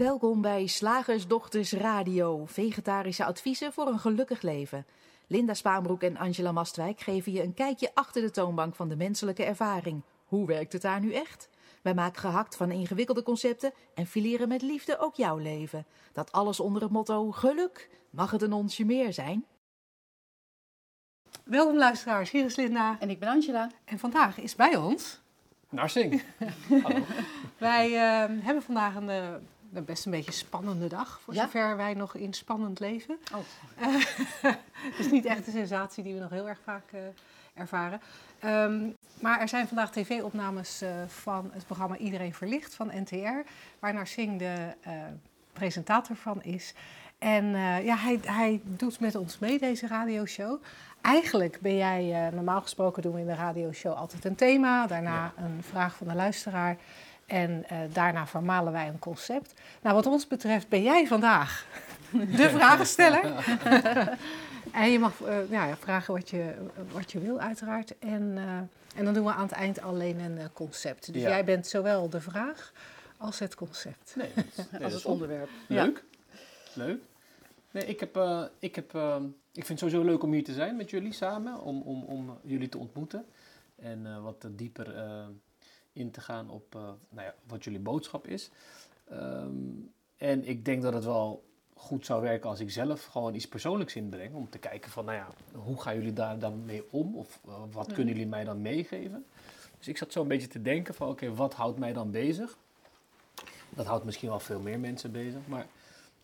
Welkom bij Slagersdochters Radio, vegetarische adviezen voor een gelukkig leven. Linda Spaanbroek en Angela Mastwijk geven je een kijkje achter de toonbank van de menselijke ervaring. Hoe werkt het daar nu echt? Wij maken gehakt van ingewikkelde concepten en fileren met liefde ook jouw leven. Dat alles onder het motto geluk. Mag het een onsje meer zijn? Welkom luisteraars, hier is Linda. En ik ben Angela. En vandaag is bij ons... Narsing. Wij uh, hebben vandaag een, uh, best een beetje spannende dag, voor Ja? zover wij nog in spannend leven. Oh. Het is niet echt een sensatie die we nog heel erg vaak eh, ervaren. Ehm, maar er zijn vandaag tv-opnames eh, van het programma Iedereen Verlicht van NTR, waar Narsing de eh, presentator van is. En eh, ja, hij, hij doet met ons mee, deze radioshow. Eigenlijk ben jij, eh, normaal gesproken doen we in de radioshow altijd een thema, daarna een vraag van de luisteraar en eh, daarna vermalen wij een concept. Nou, wat ons betreft ben jij vandaag de vragensteller. en je mag eh, ja, vragen wat je, wat je wil, uiteraard. En, eh, en dan doen we aan het eind alleen een eh, concept. Dus Ja. jij bent zowel de vraag als het concept. Nee, dat is- nee, dat Als het onderwerp. Leuk. Leuk. Nee, ik, heb, eh, ik, heb, ik vind het sowieso leuk om hier te zijn met jullie samen. Om, om, om jullie te ontmoeten. En eh, wat dieper eh, in te gaan op eh, nou ja, wat jullie boodschap is. Ehm, en ik denk dat het wel goed zou werken als ik zelf gewoon iets persoonlijks inbreng. Om te kijken van, nou ja, hoe gaan jullie daar dan mee om? Of eh, wat kunnen jullie mij dan meegeven? Dus ik zat zo een beetje te denken van, oké, wat houdt mij dan bezig? Dat houdt misschien wel veel meer mensen bezig. Maar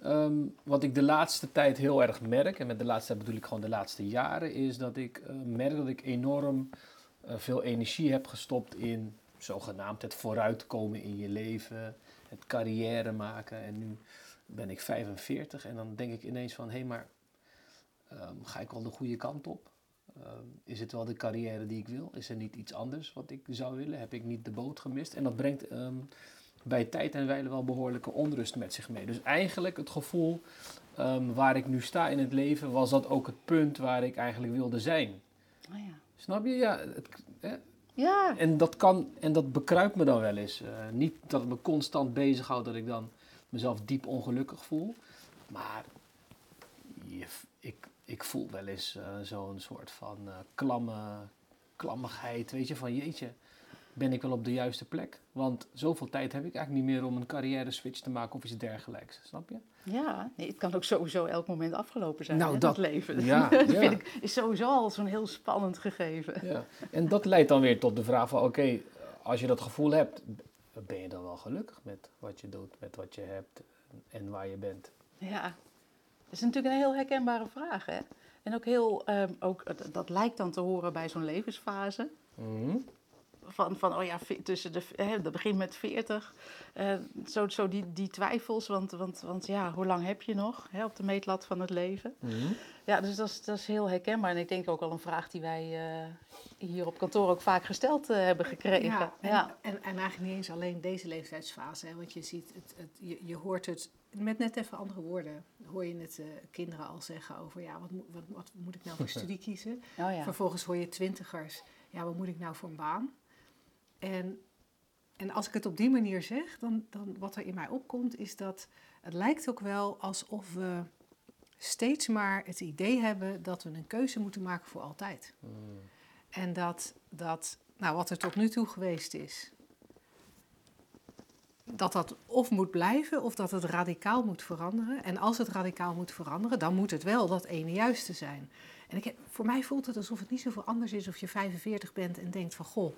ehm, wat ik de laatste tijd heel erg merk, en met de laatste tijd bedoel ik gewoon de laatste jaren, is dat ik eh, merk dat ik enorm veel energie heb gestopt in zogenaamd het vooruitkomen in je leven, het carrière maken. En nu ben ik 45 en dan denk ik ineens van, hé, maar ehm, ga ik wel de goede kant op? Ehm, is het wel de carrière die ik wil? Is er niet iets anders wat ik zou willen? Heb ik niet de boot gemist? En dat brengt ehm, bij tijd en wijle wel behoorlijke onrust met zich mee. Dus eigenlijk het gevoel waar ik nu sta in het leven, was dat ook het punt waar ik eigenlijk wilde zijn. Oh ja. Snap je? Ja, het? Ja. En dat kan, en dat bekruipt me dan wel eens. Eh, niet dat het me constant bezighoudt dat ik dan mezelf diep ongelukkig voel. Maar je, ik, ik voel wel eens eh, zo'n soort van eh, klamme, klammigheid. Weet je, van jeetje, ben ik wel op de juiste plek? Want zoveel tijd heb ik eigenlijk niet meer om een carrière switch te maken of iets dergelijks. Snap je? Ja, nee, het kan ook sowieso elk moment afgelopen zijn, Nou, hè, dat- dat leven. ja, dat ja. vind ik, is sowieso al zo'n heel spannend gegeven. Ja. En dat leidt dan weer tot de vraag van, oké, als je dat gevoel hebt, ben je dan wel gelukkig met wat je doet, met wat je hebt en waar je bent? Ja, dat is natuurlijk een heel herkenbare vraag, hè. En ook heel, ehm, ook, dat- dat lijkt dan te horen bij zo'n levensfase. Mhm. Van, van oh ja, tussen de, hè, dat begint met 40. eh, zo zo die, die twijfels, want, want, want ja, hoe lang heb je nog hè, op de meetlat van het leven? Mhm. Ja, dus dat is, dat is heel herkenbaar. En ik denk ook al een vraag die wij eh, hier op kantoor ook vaak gesteld eh, hebben gekregen. Ja, en, ja. En, en eigenlijk niet eens alleen deze leeftijdsfase. Hè, want je ziet, het, het, je, je hoort het met net even andere woorden. Hoor je het eh, kinderen al zeggen over, ja, wat, moet- wat, wat moet ik nou voor studie kiezen? Oh ja. Vervolgens hoor je twintigers, ja, wat moet ik nou voor een baan? En, en als ik het op die manier zeg, dan, dan wat er in mij opkomt, is dat het lijkt ook wel alsof we steeds maar het idee hebben dat we een keuze moeten maken voor altijd. Mhm. En dat, dat nou, wat er tot nu toe geweest is, dat dat of moet blijven of dat het radicaal moet veranderen. En als het radicaal moet veranderen, dan moet het wel dat ene juiste zijn. En ik heb, voor mij voelt het alsof het niet zoveel anders is of je 45 bent en denkt van goh,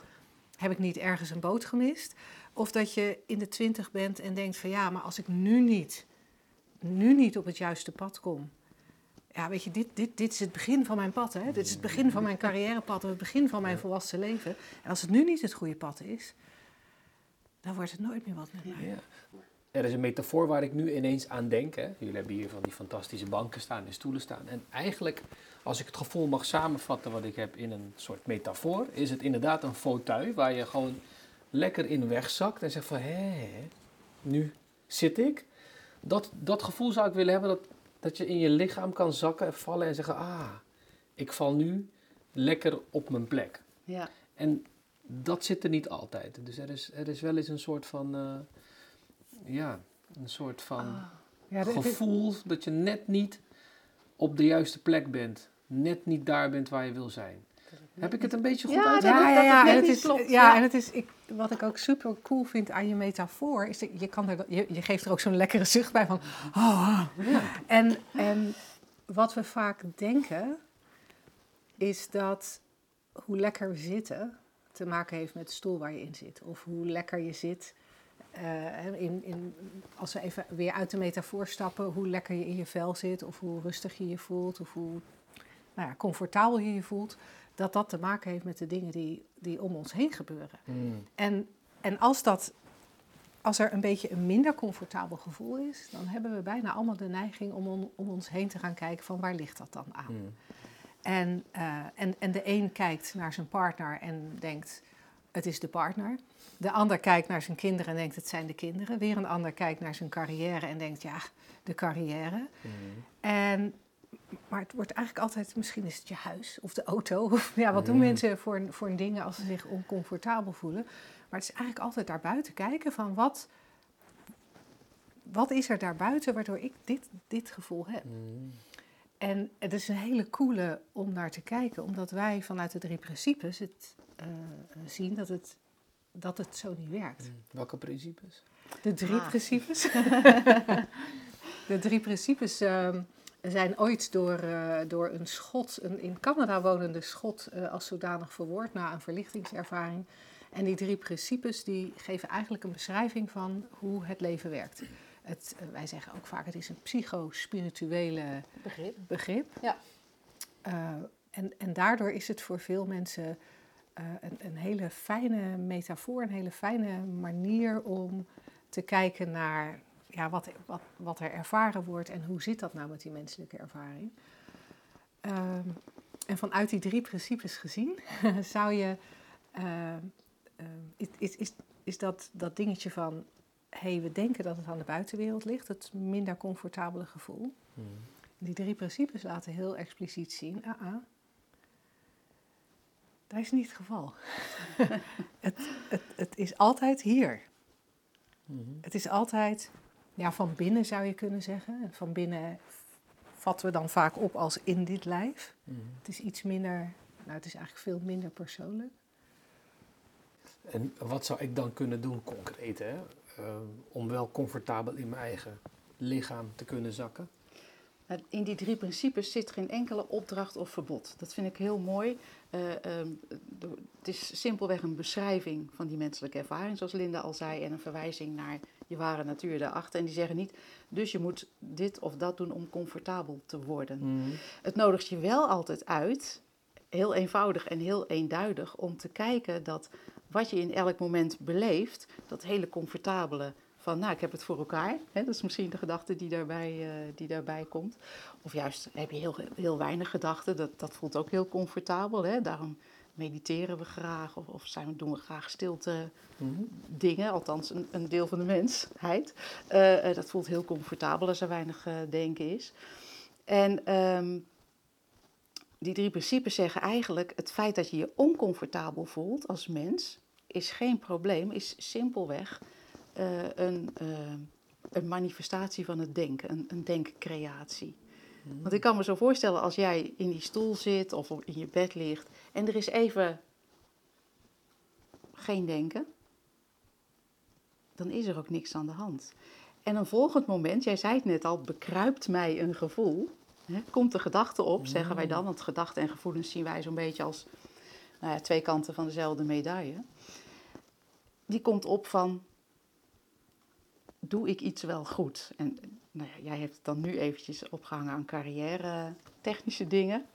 heb ik niet ergens een boot gemist? Of dat je in de 20 bent en denkt van ja, maar als ik nu niet, nu niet op het juiste pad kom. Ja, weet je, dit, dit, dit is het begin van mijn pad. Hè? Dit is het begin van mijn carrièrepad, het begin van mijn volwassen leven. En als het nu niet het goede pad is, dan wordt het nooit meer wat met mij. Ja. Er is een metafoor waar ik nu ineens aan denk. Hè. Jullie hebben hier van die fantastische banken staan en stoelen staan. En eigenlijk, als ik het gevoel mag samenvatten wat ik heb in een soort metafoor, is het inderdaad een fauteuil waar je gewoon lekker in wegzakt en zegt van, hé, nu zit ik. Dat, dat gevoel zou ik willen hebben, dat, dat je in je lichaam kan zakken en vallen en zeggen, ah, ik val nu lekker op mijn plek. Ja. En dat zit er niet altijd. Dus er is, er is wel eens een soort van, eh, ja, Een soort van Ah. Ja, gevoel dat je net niet op de juiste plek bent. Net niet daar bent waar je wil zijn. Heb ik het een beetje goed Ja, uit? ja, ja, dat ja. En het is, klopt, ja, ja. en het is, ik, wat ik ook super cool vind aan je metafoor, is dat je, kan er, je, je geeft er ook zo'n lekkere zucht bij van, oh, ah. En, en wat we vaak denken, is dat hoe lekker we zitten te maken heeft met de stoel waar je in zit. Of hoe lekker je zit, eh, in, in, als we even weer uit de metafoor stappen, hoe lekker je in je vel zit, of hoe rustig je je voelt, of hoe nou ja, comfortabel je je voelt, dat dat te maken heeft met de dingen die, die om ons heen gebeuren. Mm. En, en als, dat, als er een beetje een minder comfortabel gevoel is, dan hebben we bijna allemaal de neiging om, on- om ons heen te gaan kijken van waar ligt dat dan aan. Mm. En, eh, en, en de een kijkt naar zijn partner en denkt, het is de partner. De ander kijkt naar zijn kinderen en denkt, het zijn de kinderen. Weer een ander kijkt naar zijn carrière en denkt, ja, de carrière. Mm. En, maar het wordt eigenlijk altijd, misschien is het je huis of de auto. Of, ja, wat doen Mm. mensen voor, voor dingen als ze zich oncomfortabel voelen? Maar het is eigenlijk altijd daar buiten kijken van wat, wat is er daarbuiten waardoor ik dit, dit gevoel heb. Mm. En het is een hele coole om naar te kijken, omdat wij vanuit de drie principes het eh, zien dat het, dat het zo niet werkt. Mm. Welke principes? De drie Ah. principes. de drie principes ehm, zijn ooit door, eh, door een schot, een in Canada wonende schot, eh, als zodanig verwoord na een verlichtingservaring. En die drie principes die geven eigenlijk een beschrijving van hoe het leven werkt. Het, eh, wij zeggen ook vaak, het is een psychospirituele Begrip. begrip. Ja. Eh, en, en daardoor is het voor veel mensen eh, een, een hele fijne metafoor, een hele fijne manier om te kijken naar ja, wat, wat, wat er ervaren wordt en hoe zit dat nou met die menselijke ervaring. Ehm, en vanuit die drie principes gezien zou je, eh, eh, is, is, is, is dat, dat dingetje van, hé, hey, we denken dat het aan de buitenwereld ligt, het minder comfortabele gevoel. Mm. Die drie principes laten heel expliciet zien, ah, ah, dat is niet het geval. het, het, het is altijd hier. Mhm. Het is altijd, ja, van binnen zou je kunnen zeggen. En van binnen vatten we dan vaak op als in dit lijf. Mhm. Het is iets minder, nou, het is eigenlijk veel minder persoonlijk. En wat zou ik dan kunnen doen, concreet, hè? Eh, om wel comfortabel in mijn eigen lichaam te kunnen zakken? Nou, In die drie principes zit geen enkele opdracht of verbod. Dat vind ik heel mooi. Eh, ehm, het is simpelweg een beschrijving van die menselijke ervaring, zoals Linda al zei, en een verwijzing naar je ware natuur daarachter. En die zeggen niet, dus je moet dit of dat doen om comfortabel te worden. Mhm. Het nodigt je wel altijd uit, heel eenvoudig en heel eenduidig, om te kijken dat wat je in elk moment beleeft, dat hele comfortabele van, nou, ik heb het voor elkaar. Dat is misschien de gedachte die daarbij, eh, die daarbij komt. Of juist heb je heel, heel weinig gedachten, dat, dat voelt ook heel comfortabel. Hè? Daarom mediteren we graag of, of zijn we, doen we graag stilte Mhm. dingen, althans een, een deel van de mensheid. Eh, eh, dat voelt heel comfortabel als er weinig denken is. En ehm, die drie principes zeggen eigenlijk: het feit dat je je oncomfortabel voelt als mens is geen probleem, is simpelweg eh, een, eh, een manifestatie van het denken, een, een denkcreatie. Want ik kan me zo voorstellen als jij in die stoel zit of in je bed ligt en er is even geen denken, dan is er ook niks aan de hand. En een volgend moment, jij zei het net al, bekruipt mij een gevoel. Hè, komt de gedachte op, zeggen wij dan, want gedachten en gevoelens zien wij zo'n beetje als nou ja, twee kanten van dezelfde medaille. Die komt op van, doe ik iets wel goed? En nou ja, jij hebt het dan nu eventjes opgehangen aan carrière, technische dingen.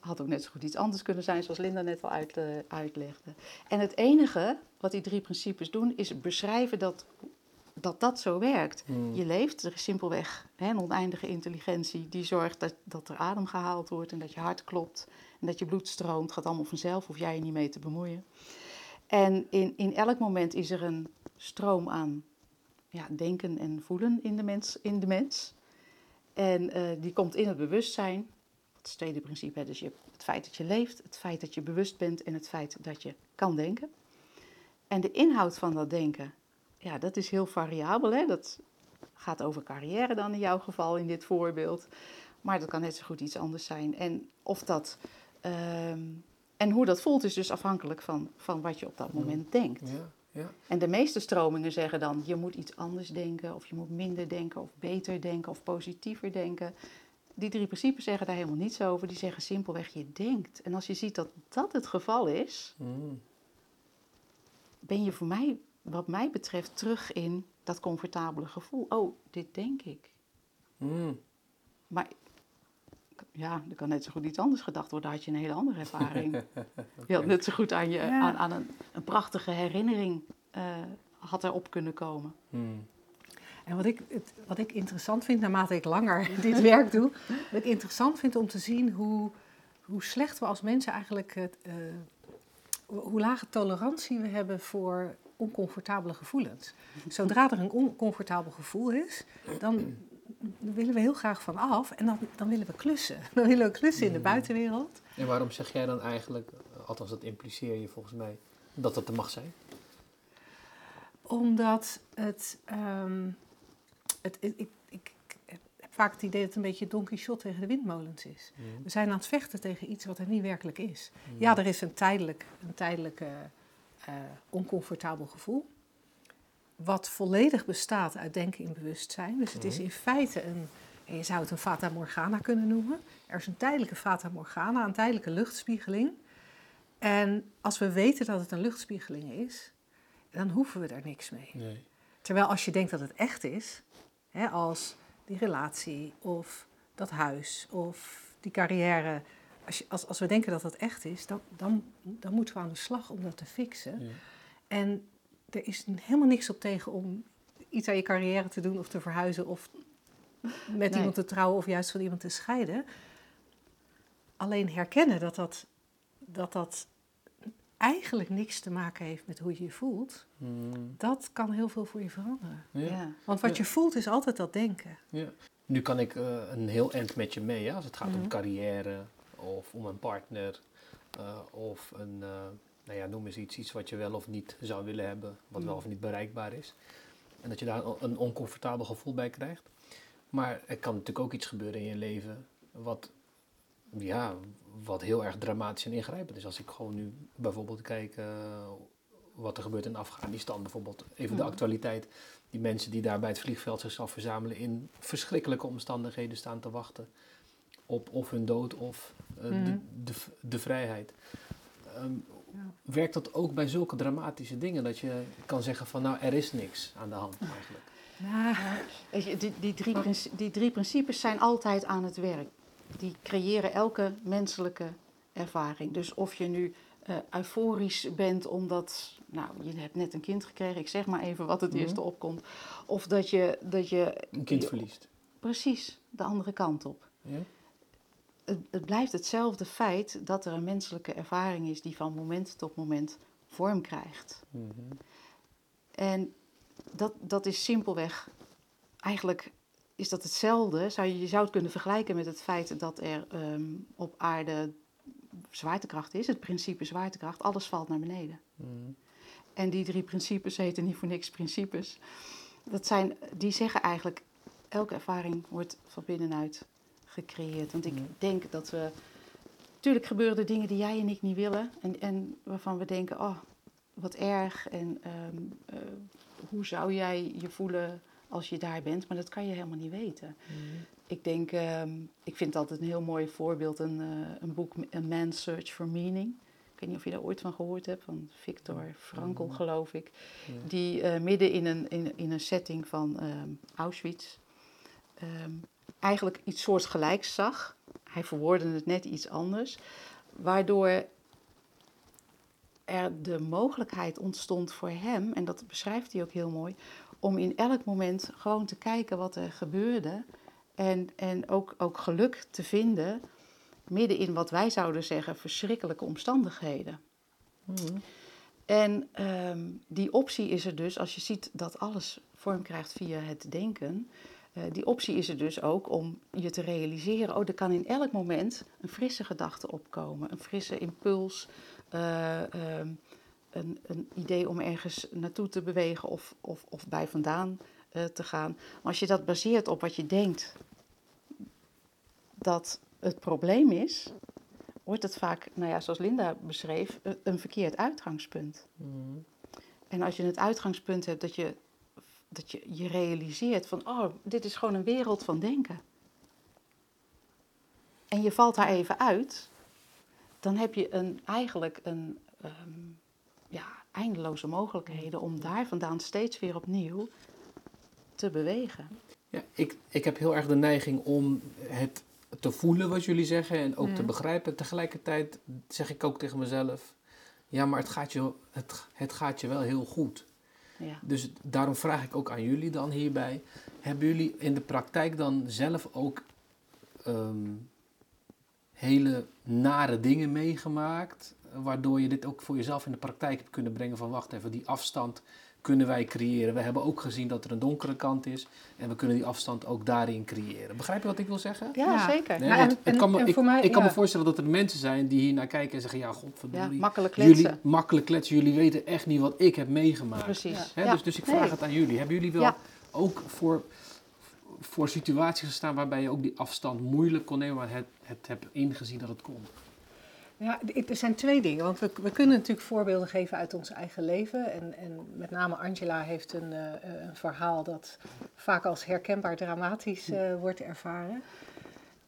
Had ook net zo goed iets anders kunnen zijn, zoals Linda net al uit, eh, uitlegde. En het enige wat die drie principes doen, is beschrijven dat dat, dat zo werkt. Mhm. Je leeft, er is simpelweg hè, een oneindige intelligentie die zorgt dat, dat er adem gehaald wordt en dat je hart klopt en dat je bloed stroomt. Het gaat allemaal vanzelf, hoef jij je niet mee te bemoeien. En in, in elk moment is er een stroom aan ja, denken en voelen in de mens. In de mens. En eh, die komt in het bewustzijn. Dat is het tweede principe. hè. Dus je, het feit dat je leeft, het feit dat je bewust bent en het feit dat je kan denken. En de inhoud van dat denken, ja, dat is heel variabel. Hè? Dat gaat over carrière dan in jouw geval in dit voorbeeld. Maar dat kan net zo goed iets anders zijn. En, of dat, ehm, en hoe dat voelt is dus afhankelijk van, van wat je op dat moment denkt. Ja, ja. En de meeste stromingen zeggen dan, je moet iets anders denken, of je moet minder denken, of beter denken, of positiever denken. Die drie principes zeggen daar helemaal niets over. Die zeggen simpelweg, je denkt. En als je ziet dat dat het geval is, Mm. ben je voor mij, wat mij betreft, terug in dat comfortabele gevoel. Oh, dit denk ik. Mm. Maar ja, er kan net zo goed iets anders gedacht worden. Dan had je een hele andere ervaring. Je had net zo goed aan, je, Ja. aan, aan een, een prachtige herinnering eh, had erop kunnen komen. Mm. En wat ik, het, wat ik interessant vind, naarmate ik langer dit werk doe, wat ik interessant vind om te zien hoe, hoe slecht we als mensen eigenlijk, het, eh, hoe lage tolerantie we hebben voor oncomfortabele gevoelens. Zodra er een oncomfortabel gevoel is, dan willen we heel graag van af en dan, dan willen we klussen. Dan willen we klussen in de buitenwereld. En waarom zeg jij dan eigenlijk, althans dat impliceer je volgens mij, dat dat er mag zijn? Omdat het, ehm, het ik, ik, ik heb vaak het idee dat het een beetje Don Quixote tegen de windmolens is. Mm. We zijn aan het vechten tegen iets wat er niet werkelijk is. Ja, er is een tijdelijk, een tijdelijk eh, eh, oncomfortabel gevoel. Wat volledig bestaat uit denken in bewustzijn. Dus het is in feite een, en je zou het een fata morgana kunnen noemen. Er is een tijdelijke fata morgana, een tijdelijke luchtspiegeling. En als we weten dat het een luchtspiegeling is, dan hoeven we daar niks mee. Nee. Terwijl als je denkt dat het echt is, hè, als die relatie of dat huis of die carrière, als, je, als, als we denken dat dat echt is, dan, dan, dan moeten we aan de slag om dat te fixen. Ja. En er is helemaal niks op tegen om iets aan je carrière te doen of te verhuizen of met Nee. iemand te trouwen of juist van iemand te scheiden. Alleen herkennen dat dat, dat dat eigenlijk niks te maken heeft met hoe je je voelt, Mm. dat kan heel veel voor je veranderen. Ja. Ja. Want wat Ja. je voelt is altijd dat denken. Ja. Nu kan ik eh, een heel eind met je mee, ja? als het gaat Mhm. om carrière of om een partner eh, of een, eh, nou ja, noem eens iets, iets wat je wel of niet zou willen hebben, wat wel Mhm. of niet bereikbaar is. En dat je daar een- oncomfortabel gevoel bij krijgt. Maar er kan natuurlijk ook iets gebeuren in je leven wat, ja, wat heel erg dramatisch en ingrijpend is. Als ik gewoon nu bijvoorbeeld kijk eh, wat er gebeurt in Afghanistan, bijvoorbeeld even de Mhm. actualiteit. Die mensen die daar bij het vliegveld zichzelf verzamelen in verschrikkelijke omstandigheden staan te wachten op of hun dood of eh, de, de, de vrijheid. Ehm, Ja. Werkt dat ook bij zulke dramatische dingen dat je kan zeggen van nou er is niks aan de hand eigenlijk? Nou, die, die, drie die drie principes zijn altijd aan het werk. Die creëren elke menselijke ervaring. Dus of je nu eh, euforisch bent omdat, nou, je hebt net een kind gekregen, ik zeg maar even wat het Mhm. eerste opkomt. Of dat je, dat je Een kind verliest. precies de andere kant op. Ja? Het, het blijft hetzelfde feit dat er een menselijke ervaring is die van moment tot moment vorm krijgt. Mhm. En dat, dat is simpelweg, eigenlijk is dat hetzelfde. Zou je, je zou het kunnen vergelijken met het feit dat er ehm, op aarde zwaartekracht is, het principe zwaartekracht, alles valt naar beneden. Mhm. En die drie principes heten niet voor niks principes. Dat zijn, die zeggen eigenlijk, elke ervaring wordt van binnenuit gecreëerd. Want ik denk dat we, natuurlijk gebeuren er dingen die jij en ik niet willen. En, en waarvan we denken, oh, wat erg. En ehm, eh, hoe zou jij je voelen als je daar bent? Maar dat kan je helemaal niet weten. Ik denk, ehm, ik vind altijd een heel mooi voorbeeld, een, eh, een boek, A Man's Search for Meaning. Ik weet niet of je daar ooit van gehoord hebt, van Viktor Frankl, geloof ik. Die eh, midden in een, in, in een setting van ehm, Auschwitz eigenlijk iets soortgelijks zag. Hij verwoordde het net iets anders, waardoor er de mogelijkheid ontstond voor hem, en dat beschrijft hij ook heel mooi, om in elk moment gewoon te kijken wat er gebeurde en, en ook, ook geluk te vinden midden in wat wij zouden zeggen verschrikkelijke omstandigheden. Mhm. En ehm, die optie is er dus, als je ziet dat alles vorm krijgt via het denken, die optie is er dus ook om je te realiseren, oh, er kan in elk moment een frisse gedachte opkomen, een frisse impuls, eh, ehm, een, een idee om ergens naartoe te bewegen of, of, of bij vandaan eh, te gaan. Maar als je dat baseert op wat je denkt dat het probleem is, wordt het vaak, nou ja, zoals Linda beschreef, een- een verkeerd uitgangspunt. Mm. En als je het uitgangspunt hebt dat je dat je, je realiseert van, oh, dit is gewoon een wereld van denken. En je valt daar even uit, dan heb je een, eigenlijk een, ehm, ja, eindeloze mogelijkheden om daar vandaan steeds weer opnieuw te bewegen. Ja, ik, ik heb heel erg de neiging om het te voelen wat jullie zeggen en ook te Mhm. begrijpen. Tegelijkertijd zeg ik ook tegen mezelf, ja, maar het gaat je, het, het gaat je wel heel goed. Ja. Dus daarom vraag ik ook aan jullie dan hierbij, hebben jullie in de praktijk dan zelf ook ehm, hele nare dingen meegemaakt, waardoor je dit ook voor jezelf in de praktijk hebt kunnen brengen van wacht even, die afstand kunnen wij creëren. We hebben ook gezien dat er een donkere kant is en we kunnen die afstand ook daarin creëren. Begrijp je wat ik wil zeggen? Ja, Ja. zeker. Nee, Ja, want en- het kan me, en ik, voor mij- ik kan me ja. voorstellen dat er mensen zijn die hier naar kijken en zeggen: Ja, Ja, godverdorie. makkelijk jullie kletsen. makkelijk kletsen, jullie weten echt niet wat ik heb meegemaakt. Precies. Hè, Ja. dus, dus ik vraag Nee. het aan jullie. Hebben jullie wel Ja. ook voor, voor situaties gestaan waarbij je ook die afstand moeilijk kon nemen, maar het, het hebt ingezien dat het kon? Ja, er zijn twee dingen. Want we, we kunnen natuurlijk voorbeelden geven uit ons eigen leven. En, en met name Angela heeft een, eh, eh, een verhaal dat vaak als herkenbaar dramatisch eh, wordt ervaren.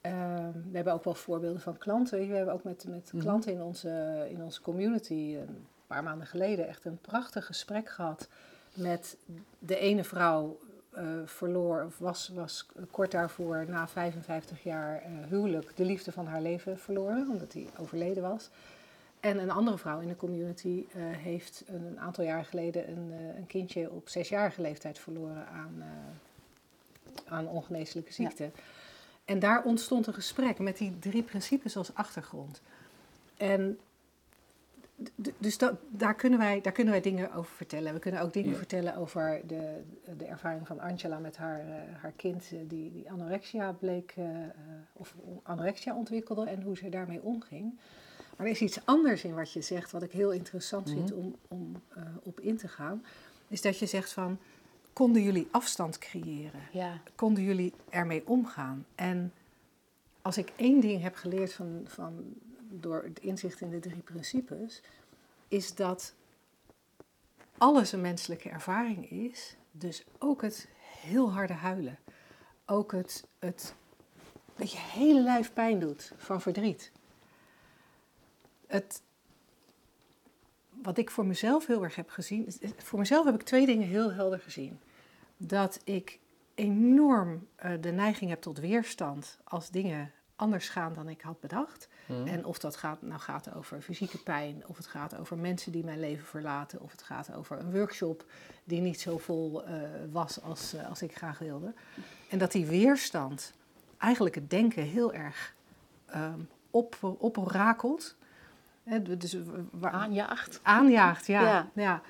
Ehm, we hebben ook wel voorbeelden van klanten. We hebben ook met, met Mhm. klanten in onze, in onze community een paar maanden geleden echt een prachtig gesprek gehad met de ene vrouw. Eh, verloor, of was, was kort daarvoor, na 55 jaar eh, huwelijk, de liefde van haar leven verloren, omdat hij overleden was. En een andere vrouw in de community eh, heeft een, een aantal jaar geleden een, een kindje op zesjarige leeftijd verloren aan, eh, aan ongeneeslijke Ja. ziekte. En daar ontstond een gesprek met die drie principes als achtergrond. En dus dat, daar, kunnen wij, daar kunnen wij dingen over vertellen. We kunnen ook dingen Ja. vertellen over de, de ervaring van Angela met haar, eh, haar kind eh, die, die anorexia bleek, eh, of anorexia ontwikkelde en hoe ze daarmee omging. Maar er is iets anders in wat je zegt, wat ik heel interessant vind Mhm. om, om op in te gaan. Is dat je zegt van, konden jullie afstand creëren? Ja. konden jullie ermee omgaan? En als ik één ding heb geleerd van, van, door het inzicht in de drie principes, is dat alles een menselijke ervaring is. Dus ook het heel harde huilen. Ook het, het dat je hele lijf pijn doet van verdriet. Het, wat ik voor mezelf heel erg heb gezien, voor mezelf heb ik twee dingen heel helder gezien dat ik enorm eh, de neiging heb tot weerstand als dingen anders gaan dan ik had bedacht. En of dat gaat, nou gaat over fysieke pijn, of het gaat over mensen die mijn leven verlaten, of het gaat over een workshop die niet zo vol eh, was als, eh, als ik graag wilde. En dat die weerstand eigenlijk het denken heel erg ehm op, oprakelt. Hè, dus, waar, Aanjaagt. Aanjaagt, ja. Ja. ja.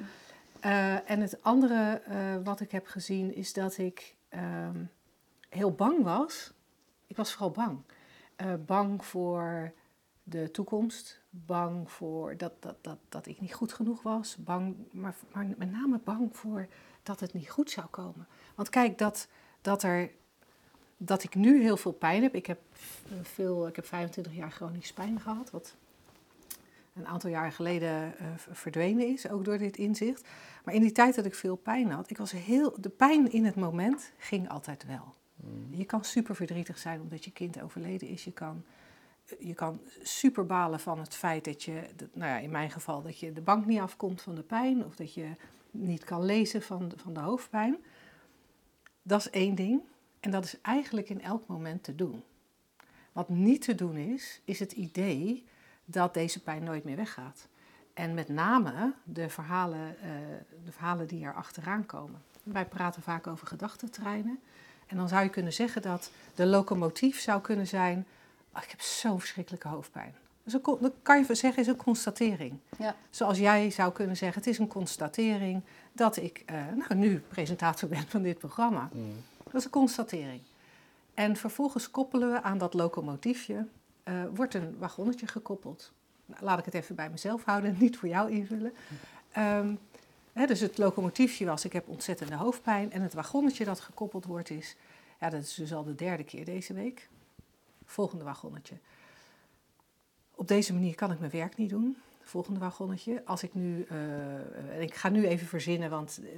Eh, en het andere wat ik heb gezien is dat ik ehm, heel bang was. Ik was vooral bang. Eh, bang voor de toekomst. Bang voor dat, dat, dat, dat ik niet goed genoeg was. Bang, maar, maar met name bang voor dat het niet goed zou komen. Want kijk, dat, dat, er, dat ik nu heel veel pijn heb. Ik heb, veel, ik heb 25 jaar chronisch pijn gehad. Wat een aantal jaar geleden eh, verdwenen is, ook door dit inzicht. Maar in die tijd dat ik veel pijn had, ik was heel, de pijn in het moment ging altijd wel. Je kan super verdrietig zijn omdat je kind overleden is. Je kan, je kan super balen van het feit dat je, nou ja, in mijn geval, dat je de bank niet afkomt van de pijn. Of dat je niet kan lezen van, van de hoofdpijn. Dat is één ding. En dat is eigenlijk in elk moment te doen. Wat niet te doen is, is het idee dat deze pijn nooit meer weggaat. En met name de verhalen, eh, de verhalen die er achteraan komen. Wij praten vaak over gedachtentreinen. En dan zou je kunnen zeggen dat de locomotief zou kunnen zijn... "Oh, ik heb zo'n verschrikkelijke hoofdpijn. Dus dat kan je zeggen is een constatering. Ja. Zoals jij zou kunnen zeggen, het is een constatering dat ik eh, nou, nu presentator ben van dit programma. Dat is een constatering. En vervolgens koppelen we aan dat locomotiefje, eh, wordt een wagonnetje gekoppeld. Nou, laat ik het even bij mezelf houden, niet voor jou invullen. Ehm, Dus het locomotiefje was, ik heb ontzettende hoofdpijn. En het wagonnetje dat gekoppeld wordt is, ja, dat is dus al de derde keer deze week. Volgende wagonnetje. Op deze manier kan ik mijn werk niet doen. Volgende wagonnetje. Als ik nu, uh, ik ga nu even verzinnen, want uh,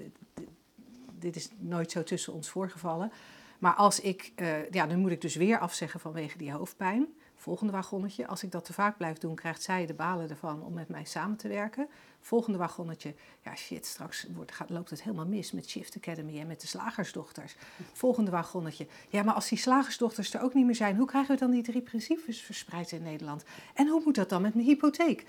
dit is nooit zo tussen ons voorgevallen. Maar als ik, uh, ja, dan moet ik dus weer afzeggen vanwege die hoofdpijn volgende wagonnetje. Als ik dat te vaak blijf doen, krijgt zij de balen ervan om met mij samen te werken. Volgende wagonnetje, ja shit, straks wordt, gaat, loopt het helemaal mis met Shift Academy en met de slagersdochters. Volgende wagonnetje, ja maar als die slagersdochters er ook niet meer zijn, hoe krijgen we dan die drie principes verspreid in Nederland? En hoe moet dat dan met mijn hypotheek?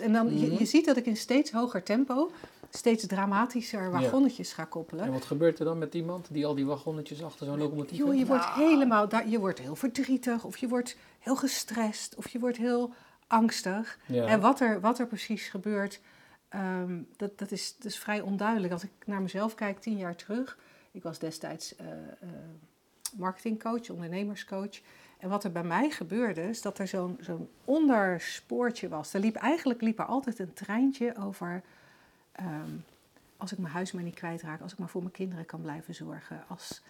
en dan, je, je ziet dat ik in steeds hoger tempo steeds dramatischer wagonnetjes ga koppelen. En wat gebeurt er dan met iemand die al die wagonnetjes achter zo'n locomotief Joh, je wordt helemaal, je wordt heel verdrietig of je wordt heel gestrest of je wordt heel angstig. En wat er, wat er precies gebeurt, ehm, dat, dat, is, dat is vrij onduidelijk. Als ik naar mezelf kijk, tien jaar terug, ik was destijds uh, uh, marketingcoach, ondernemerscoach. En wat er bij mij gebeurde, is dat er zo'n zo'n onderspoortje was. Er liep, eigenlijk liep er altijd een treintje over Ehm, als ik mijn huis maar niet kwijtraak, als ik maar voor mijn kinderen kan blijven zorgen. Als,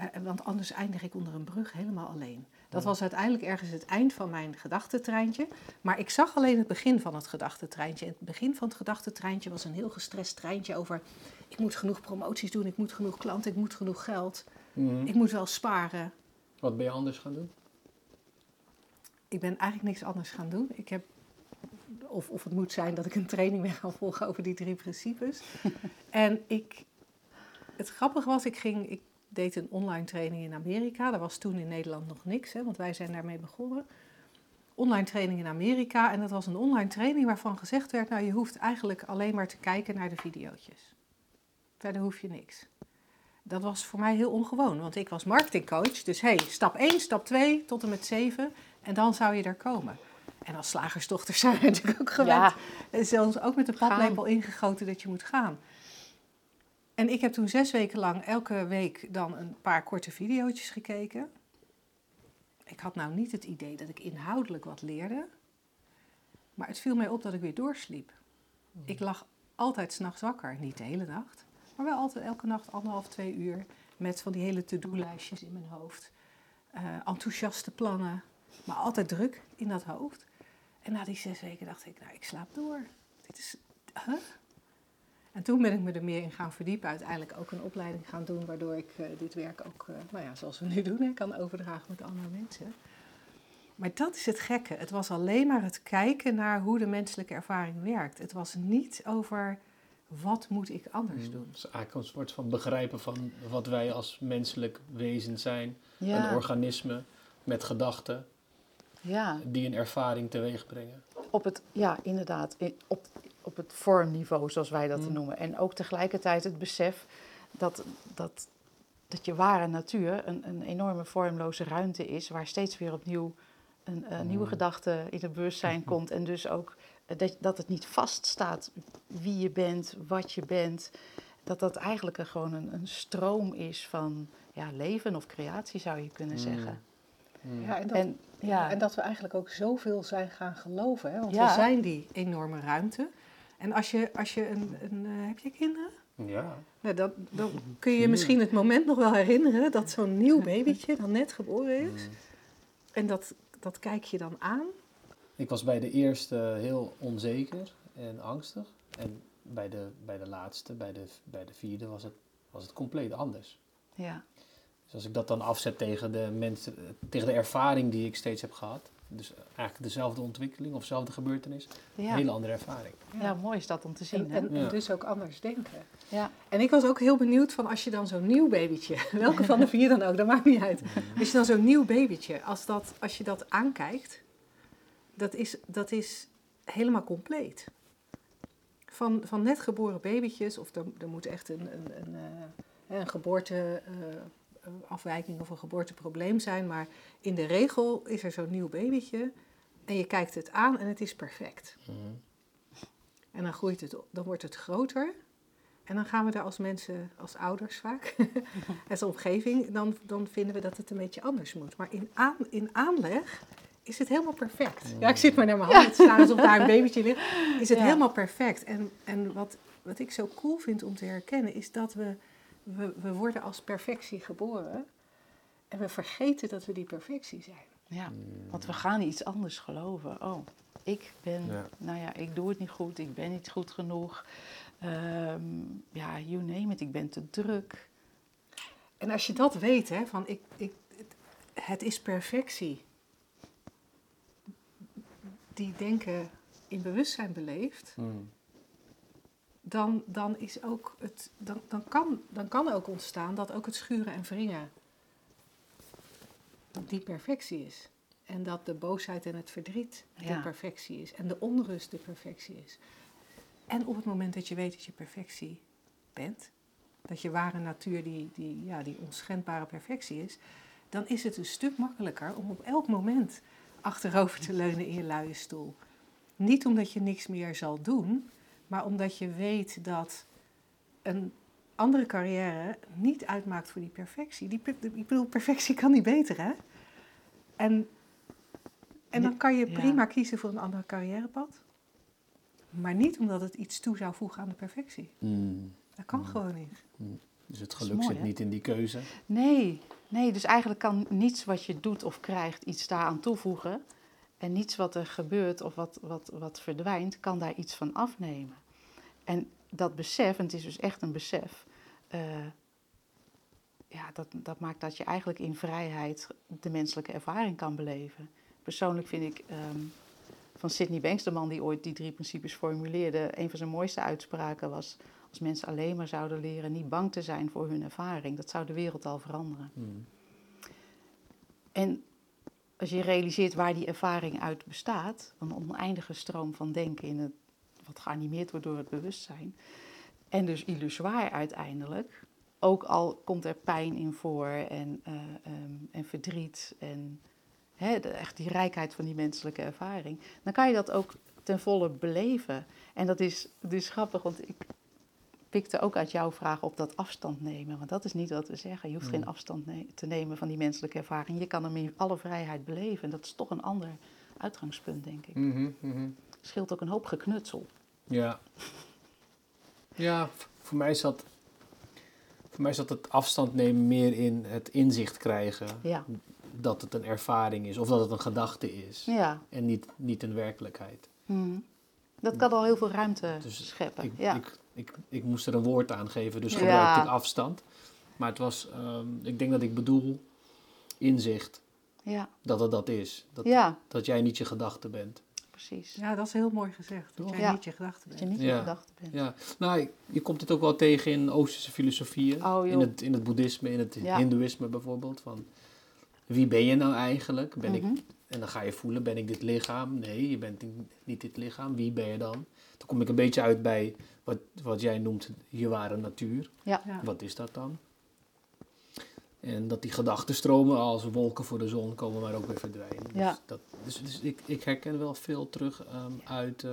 uh, want anders eindig ik onder een brug helemaal alleen. Dat was uiteindelijk ergens het eind van mijn gedachtentreintje. Maar ik zag alleen het begin van het gedachtentreintje. En het begin van het gedachtentreintje was een heel gestrest treintje over... ik moet genoeg promoties doen, ik moet genoeg klanten, ik moet genoeg geld. Mhm. Ik moet wel sparen. Wat ben je anders gaan doen? Ik ben eigenlijk niks anders gaan doen. Ik heb of, of het moet zijn dat ik een training ben gaan volgen over die drie principes. en ik, het grappige was, ik, ging, ik deed een online training in Amerika. Dat was toen in Nederland nog niks, hè, want wij zijn daarmee begonnen. Online training in Amerika. En dat was een online training waarvan gezegd werd: Nou, je hoeft eigenlijk alleen maar te kijken naar de video's. Verder hoef je niks. Dat was voor mij heel ongewoon, want ik was marketingcoach. Dus hey, stap 1, stap 2 tot en met 7. En dan zou je er komen. En als slagersdochter zijn we natuurlijk ook gewend. Ja. Zelfs ook met de paplepel ingegoten dat je moet gaan. En ik heb toen zes weken lang elke week dan een paar korte video's gekeken. Ik had nou niet het idee dat ik inhoudelijk wat leerde. Maar het viel mij op dat ik weer doorsliep. Ik lag altijd s'nachts wakker. Niet de hele nacht. Maar wel altijd elke nacht anderhalf, twee uur. Met van die hele to-do-lijstjes in mijn hoofd. Uh, enthousiaste plannen. Maar altijd druk in dat hoofd. En na die zes weken dacht ik, nou, ik slaap door. Dit is, huh? En toen ben ik me er meer in gaan verdiepen. Uiteindelijk ook een opleiding gaan doen, waardoor ik uh, dit werk ook, uh, nou ja, zoals we nu doen, hè, kan overdragen met andere mensen. Maar dat is het gekke. Het was alleen maar het kijken naar hoe de menselijke ervaring werkt. Het was niet over wat moet ik anders hmm, doen. Het is eigenlijk een soort van begrijpen van wat wij als menselijk wezen zijn. Een organisme met gedachten ja. die een ervaring teweeg brengen. Op het, ja, inderdaad, op, op het vormniveau, zoals wij dat mm. noemen. En ook tegelijkertijd het besef dat, dat, dat je ware natuur een, een enorme vormloze ruimte is, waar steeds weer opnieuw een, een nieuwe mm. gedachte in het bewustzijn komt. En dus ook eh, dat, dat het niet vaststaat wie je bent, wat je bent. Dat dat eigenlijk een, gewoon een, een stroom is van ja, leven of creatie, zou je kunnen mm. zeggen. Ja, en dat, ja. en dat we eigenlijk ook zoveel zijn gaan geloven. Hè? Want we zijn die enorme ruimte. En als je, als je een... een uh, heb je kinderen? Ja. Nou, dat, dan kun je misschien het moment nog wel herinneren dat zo'n nieuw babytje dan net geboren is. Mm. En dat, dat kijk je dan aan. Ik was bij de eerste heel onzeker en angstig. En bij de, bij de laatste, bij de, bij de vierde, was het, was het compleet anders. Ja. Dus als ik dat dan afzet tegen de, mensen, tegen de ervaring die ik steeds heb gehad, dus eigenlijk dezelfde ontwikkeling of dezelfde gebeurtenis, een hele andere ervaring. Ja. mooi is dat om te zien. En, en, dus ook anders denken. Ja. En ik was ook heel benieuwd van als je dan zo'n nieuw babytje, welke van de vier dan ook, dat maakt niet uit. Als je dan zo'n nieuw babytje, als, dat, als je dat aankijkt, dat is, dat is helemaal compleet. Van, van net geboren babytjes, of er, er moet echt een, een, een, eh, een geboorte... Uh, afwijking of een geboorteprobleem zijn. Maar in de regel is er zo'n nieuw babytje en je kijkt het aan en het is perfect. Mhm. En dan groeit het, dan wordt het groter. En dan gaan we daar als mensen, als ouders vaak, als omgeving, dan, dan vinden we dat het een beetje anders moet. Maar in, aan, in aanleg is het helemaal perfect. Ja, ik zit maar naar mijn handen te staan alsof daar een babytje ligt. Is het Ja. helemaal perfect. En, en wat, wat ik zo cool vind om te herkennen, is dat we, we, we worden als perfectie geboren. En we vergeten dat we die perfectie zijn. Ja, want we gaan iets anders geloven. Oh, ik ben, Ja. nou ja, ik doe het niet goed, ik ben niet goed genoeg. Ehm, ja, you name it, ik ben te druk. En als je dat weet, hè, van ik, ik, het, het is perfectie. Die denken in bewustzijn beleeft, Hmm. Dan, dan, is ook het, dan, dan, kan, dan kan ook ontstaan dat ook het schuren en wringen die perfectie is. En dat de boosheid en het verdriet de perfectie is. En de onrust de perfectie is. En op het moment dat je weet dat je perfectie bent, dat je ware natuur die, die, ja, die onschendbare perfectie is, dan is het een stuk makkelijker om op elk moment achterover te leunen in je luie stoel. Niet omdat je niks meer zal doen, maar omdat je weet dat een andere carrière niet uitmaakt voor die perfectie. Die, ik bedoel, perfectie kan niet beter, hè? En, en dan kan je Ja. prima kiezen voor een ander carrièrepad. Maar niet omdat het iets toe zou voegen aan de perfectie. Hmm. Dat kan gewoon niet. Dus het geluk mooi, zit hè? niet in die keuze. Nee, nee, dus eigenlijk kan niets wat je doet of krijgt iets daaraan toevoegen. En niets wat er gebeurt of wat, wat, wat verdwijnt, kan daar iets van afnemen. En dat besef, en het is dus echt een besef, eh, ja, dat, dat maakt dat je eigenlijk in vrijheid de menselijke ervaring kan beleven. Persoonlijk vind ik ehm, van Sidney Banks, de man die ooit die drie principes formuleerde, een van zijn mooiste uitspraken was: als mensen alleen maar zouden leren niet bang te zijn voor hun ervaring, dat zou de wereld al veranderen. Hmm. En als je realiseert waar die ervaring uit bestaat, een oneindige stroom van denken in het, wat geanimeerd wordt door het bewustzijn, en dus illusoir uiteindelijk, ook al komt er pijn in voor en, eh, ehm, en verdriet en hè, de, echt die rijkheid van die menselijke ervaring, dan kan je dat ook ten volle beleven. En dat is dus grappig, want ik pikte ook uit jouw vraag op dat afstand nemen. Want dat is niet wat we zeggen. Je hoeft Hmm. geen afstand ne- te nemen van die menselijke ervaring. Je kan hem in alle vrijheid beleven. En dat is toch een ander uitgangspunt, denk ik. Mhm. Scheelt ook een hoop geknutsel. Ja. Ja, voor mij zat, voor mij zat het afstand nemen meer in het inzicht krijgen Ja, dat het een ervaring is of dat het een gedachte is ja. en niet, niet een werkelijkheid. Mhm. Dat kan al heel veel ruimte Dus scheppen. Ik, ja. ik, ik, ik moest er een woord aan geven, dus Ja. gebruikte ik afstand. Maar het was, ehm, ik denk dat ik bedoel inzicht, ja. dat het dat is. Dat, ja, dat jij niet je gedachte bent. Precies. Ja, dat is heel mooi gezegd. Dat Toch? jij Ja. niet je gedachten Dat bent. je niet je gedachten bent. Ja, nou, je komt het ook wel tegen in Oosterse filosofieën. Oh, in, het, in het boeddhisme, in het Ja. hindoeïsme bijvoorbeeld. Van, wie ben je nou eigenlijk? Ben Mhm. ik, en dan ga je voelen, ben ik dit lichaam? Nee, je bent niet dit lichaam. Wie ben je dan? Dan kom ik een beetje uit bij wat, wat jij noemt je ware natuur. Ja. Ja. Wat is dat dan? En dat die gedachtenstromen als wolken voor de zon komen, maar ook weer verdwijnen. Ja. Dus, dat, dus, dus ik, ik herken wel veel terug ehm, uit, eh,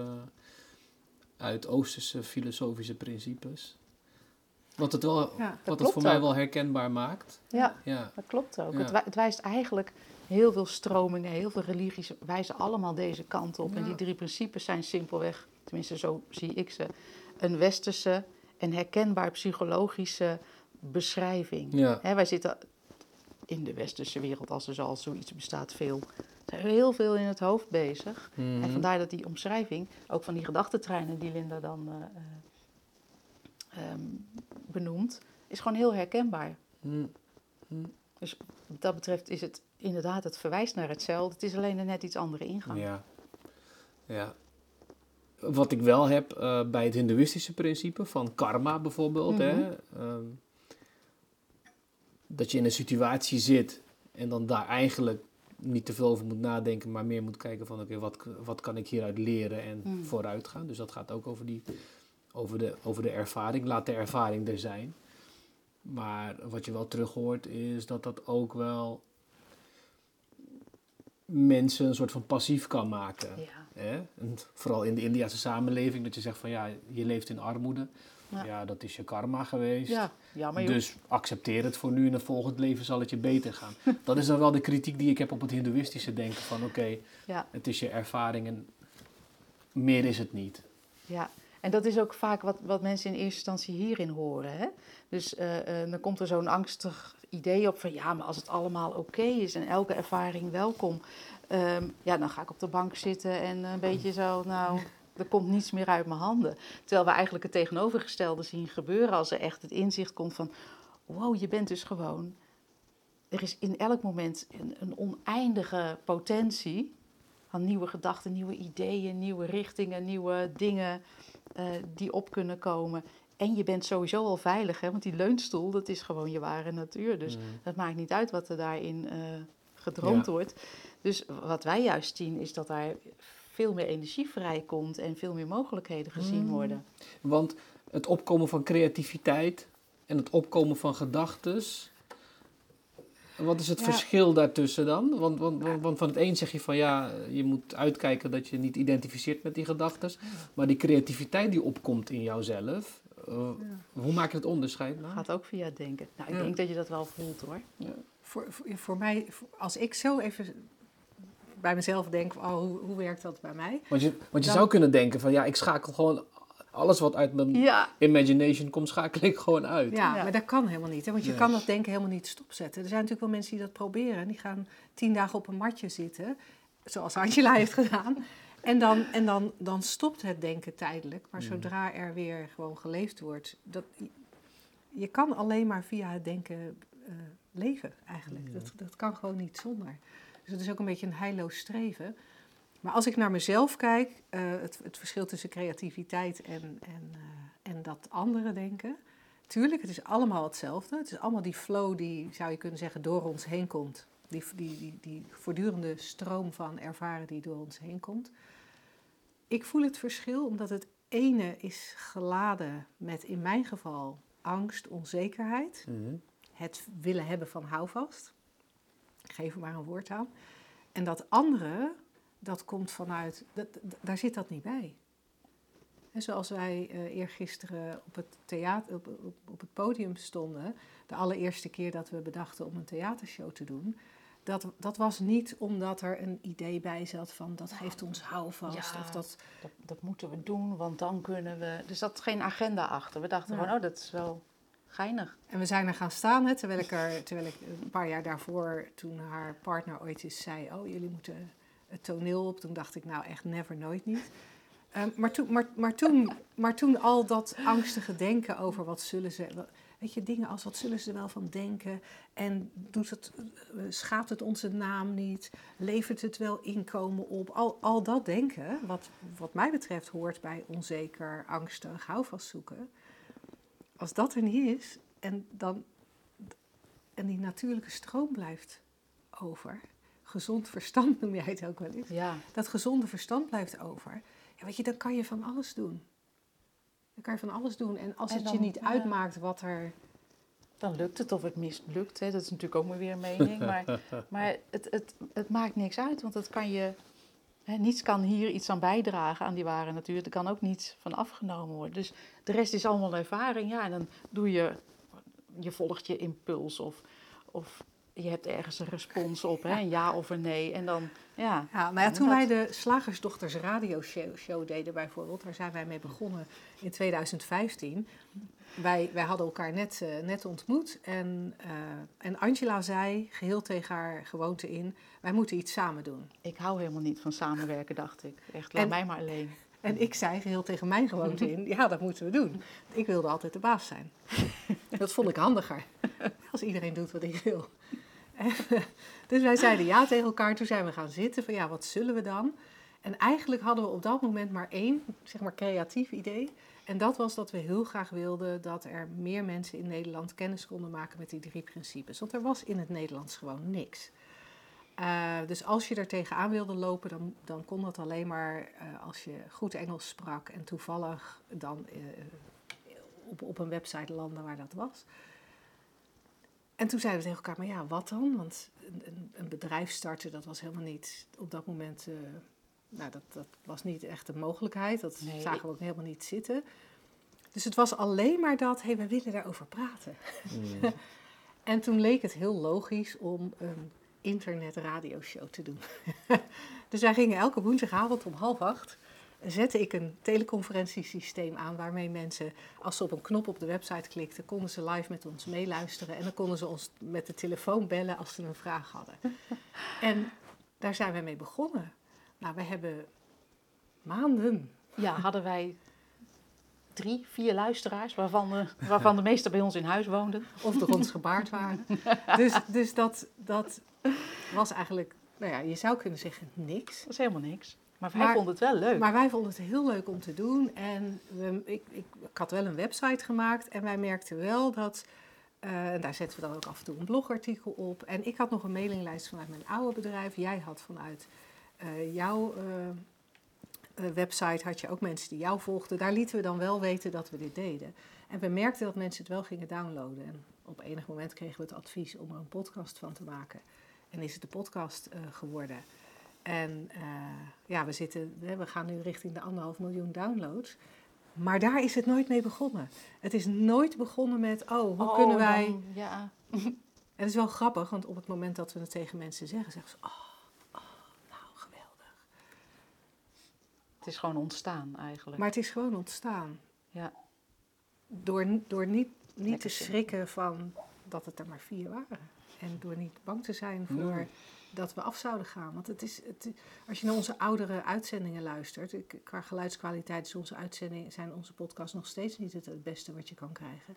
uit Oosterse filosofische principes. Wat het, wel, Ja, dat wat het voor mij wel herkenbaar maakt. ja. Ja. Dat klopt ook. Ja. Het, wij- het wijst eigenlijk heel veel stromingen, heel veel religies wijzen allemaal deze kant op. En Ja. die drie principes zijn simpelweg, tenminste zo zie ik ze, een westerse en herkenbaar psychologische beschrijving. Ja. Hè, wij zitten in de westerse wereld, als er zoals zoiets bestaat, veel. zijn we heel veel in het hoofd bezig. Mhm. En vandaar dat die omschrijving, ook van die gedachtentreinen die Linda dan eh, eh, ehm, benoemt, is gewoon heel herkenbaar. Mm. Dus wat dat betreft is het inderdaad, het verwijst naar hetzelfde. Het is alleen een net iets andere ingang. Ja. ja. Wat ik wel heb eh, bij het hindoeïstische principe van karma bijvoorbeeld. hè, Mhm. Dat je in een situatie zit en dan daar eigenlijk niet te veel over moet nadenken, maar meer moet kijken van oké, wat, wat kan ik hieruit leren en Mhm. vooruit gaan. Dus dat gaat ook over, die, over, de, over de ervaring. Laat de ervaring er zijn. Maar wat je wel terug hoort is dat dat ook wel mensen een soort van passief kan maken. Ja. Hè? En vooral in de Indiase samenleving, dat je zegt van ja, je leeft in armoede. Ja. Ja, dat is je karma geweest. Ja, jammer. Dus accepteer het voor nu en in het volgend leven zal het je beter gaan. Dat is dan wel de kritiek die ik heb op het hindoeïstische denken van oké, Ja. het is je ervaring en meer is het niet. Ja, en dat is ook vaak wat, wat mensen in eerste instantie hierin horen. Hè? Dus eh, eh, dan komt er zo'n angstig idee op van ja, maar als het allemaal oké is en elke ervaring welkom, ehm, ja, dan ga ik op de bank zitten en een beetje zo, nou, er komt niets meer uit mijn handen. Terwijl we eigenlijk het tegenovergestelde zien gebeuren als er echt het inzicht komt van, wow, je bent dus gewoon, er is in elk moment een, een oneindige potentie van nieuwe gedachten, nieuwe ideeën, nieuwe richtingen, nieuwe dingen eh, die op kunnen komen. En je bent sowieso al veilig, hè? want die leunstoel, dat is gewoon je ware natuur. Dus Mm. dat maakt niet uit wat er daarin eh, gedroomd Ja. wordt. Dus wat wij juist zien, is dat daar veel meer energie vrijkomt en veel meer mogelijkheden gezien Mm. worden. Want het opkomen van creativiteit en het opkomen van gedachtes. Wat is het Ja. verschil daartussen dan? Want, want, want, want van het een zeg je van ja, je moet uitkijken dat je niet identificeert met die gedachtes. Maar die creativiteit die opkomt in jouzelf, eh, hoe maak je het onderscheid nou? Gaat ook via het denken. Nou, ik Ja. denk dat je dat wel voelt hoor. Voor, voor, voor mij, als ik zo even bij mezelf denk, oh, hoe, hoe werkt dat bij mij? Want je, want je Dan- zou kunnen denken van ja, ik schakel gewoon alles wat uit mijn Ja, imagination komt, schakel ik gewoon uit. Ja, Ja. maar dat kan helemaal niet. Hè? Want je kan dat denken helemaal niet stopzetten. Er zijn natuurlijk wel mensen die dat proberen. en Die gaan tien dagen op een matje zitten, zoals Angela heeft gedaan. En, dan, en dan, dan stopt het denken tijdelijk. Maar Mm. zodra er weer gewoon geleefd wordt... Dat, je kan alleen maar via het denken eh, leven, eigenlijk. Ja. Dat, dat kan gewoon niet zonder. Dus het is ook een beetje een heilloos streven. Maar als ik naar mezelf kijk, eh, het, het verschil tussen creativiteit en, en, eh, en dat andere denken. Tuurlijk, het is allemaal hetzelfde. Het is allemaal die flow die, zou je kunnen zeggen, door ons heen komt. Die, die, die, die voortdurende stroom van ervaren die door ons heen komt. Ik voel het verschil omdat het ene is geladen met, in mijn geval, angst, onzekerheid Mhm. het willen hebben van houvast. Ik geef er maar een woord aan. En dat andere, dat komt vanuit, dat, daar zit dat niet bij. En zoals wij eh eergisteren op het, theater, op, op, op het podium stonden, de allereerste keer dat we bedachten om een theatershow te doen, dat, dat was niet omdat er een idee bij zat van dat geeft ons houvast. Ja. Of dat, dat, dat moeten we doen, want dan kunnen we... Er zat geen agenda achter. We dachten Ja. gewoon, oh, dat is wel geinig. En we zijn er gaan staan, hè, terwijl, ik er, terwijl ik een paar jaar daarvoor, toen haar partner ooit eens zei: Oh, jullie moeten het toneel op. Toen dacht ik: Nou, echt never, nooit niet. Ehm, maar, toen, maar, maar, toen, maar toen al dat angstige denken over wat zullen ze. Weet je, dingen als wat zullen ze wel van denken? En doet het, schaadt het onze naam niet? Levert het wel inkomen op? Al, al dat denken, wat, wat mij betreft hoort bij onzeker, angstig, houvast zoeken. Als dat er niet is en, dan, en die natuurlijke stroom blijft over, gezond verstand noem jij het ook wel eens, Ja, dat gezonde verstand blijft over, ja, weet je, dan kan je van alles doen. Dan kan je van alles doen. En als En het je niet ja. uitmaakt wat er. dan lukt het of het mislukt. Hè. Dat is natuurlijk ook maar weer een mening. Maar, maar het, het, het maakt niks uit, want het kan je... Niets kan hier iets aan bijdragen aan die ware natuur. Er kan ook niets van afgenomen worden. Dus de rest is allemaal ervaring. Ja, en dan doe je... Je volgt je impuls of, of je hebt ergens een respons op. Hè, een ja of een nee. En dan, ja... Ja, nou ja, En toen wij de Slagersdochters radioshow show deden bijvoorbeeld, daar zijn wij mee begonnen in 2015. Wij, wij hadden elkaar net, eh, net ontmoet en, eh, en Angela zei, geheel tegen haar gewoonte in, wij moeten iets samen doen. Ik hou helemaal niet van samenwerken, dacht ik. Echt, laat En- mij maar alleen. En ik zei geheel tegen mijn gewoonte in, ja, dat moeten we doen. Ik wilde altijd de baas zijn. Dat vond ik handiger, als iedereen doet wat ik wil. Dus wij zeiden ja tegen elkaar, toen zijn we gaan zitten van ja, wat zullen we dan? En eigenlijk hadden we op dat moment maar één, zeg maar, creatief idee. En dat was dat we heel graag wilden dat er meer mensen in Nederland kennis konden maken met die drie principes. Want er was in het Nederlands gewoon niks. Eh, dus als je er tegenaan wilde lopen, dan, dan kon dat alleen maar eh, als je goed Engels sprak en toevallig dan eh, op, op een website landen waar dat was. En toen zeiden we tegen elkaar, maar ja, wat dan? Want een, een, bedrijf starten, dat was helemaal niet op dat moment... eh, nou, dat, dat was niet echt een mogelijkheid. Dat Nee. zagen we ook helemaal niet zitten. Dus het was alleen maar dat, hé, hey, we willen daarover praten. Mm. En toen leek het heel logisch om een internetradioshow te doen. dus wij gingen elke woensdagavond om half acht... zette ik een teleconferentiesysteem aan... waarmee mensen, als ze op een knop op de website klikten... konden ze live met ons meeluisteren... en dan konden ze ons met de telefoon bellen als ze een vraag hadden. en daar zijn we mee begonnen. Nou, we hebben maanden... Ja, hadden wij drie, vier luisteraars, waarvan de, waarvan de meeste bij ons in huis woonden. of door ons gebaard waren. Dus, dus dat, dat was eigenlijk, nou ja, je zou kunnen zeggen niks. Dat is helemaal niks. Maar wij Maar- vonden het wel leuk. Maar wij vonden het heel leuk om te doen. En we, ik, ik, ik had wel een website gemaakt en wij merkten wel dat... eh, en daar zetten we dan ook af en toe een blogartikel op. En ik had nog een mailinglijst vanuit mijn oude bedrijf. Jij had vanuit eh, jouw eh, website had je ook mensen die jou volgden. Daar lieten we dan wel weten dat we dit deden. En we merkten dat mensen het wel gingen downloaden. En op enig moment kregen we het advies om er een podcast van te maken. En is het de podcast geworden. En eh, ja, we, zitten, we gaan nu richting de anderhalf miljoen downloads. Maar daar is het nooit mee begonnen. Het is nooit begonnen met, oh, hoe Oh, kunnen wij... dan- ja, En het is wel grappig, want op het moment dat we het tegen mensen zeggen, zeggen ze, oh, oh nou, geweldig. het is gewoon ontstaan eigenlijk. Maar het is gewoon ontstaan. Ja. Door, door niet, niet Lekker te schrikken van dat het er maar vier waren. En door niet bang te zijn voor Nee. Dat we af zouden gaan. Want het is, het, als je naar onze oudere uitzendingen luistert, ik- qua geluidskwaliteit is onze uitzending, zijn onze podcasts nog steeds niet het, het beste wat je kan krijgen.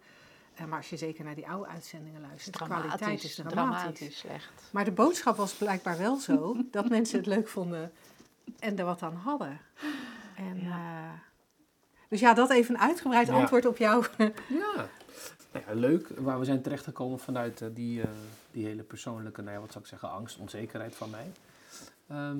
Eh, maar als je zeker naar die oude uitzendingen luistert, de kwaliteit is dramatisch. dramatisch slecht. Maar de boodschap was blijkbaar wel zo dat mensen het leuk vonden en er wat aan hadden. En, eh, dus ja, dat even een uitgebreid Ja. antwoord op jou. Ja. Nou ja, leuk. Waar we zijn terechtgekomen vanuit eh, die, eh, die hele persoonlijke, nou ja, wat zou ik zeggen, angst, onzekerheid van mij. Ehm,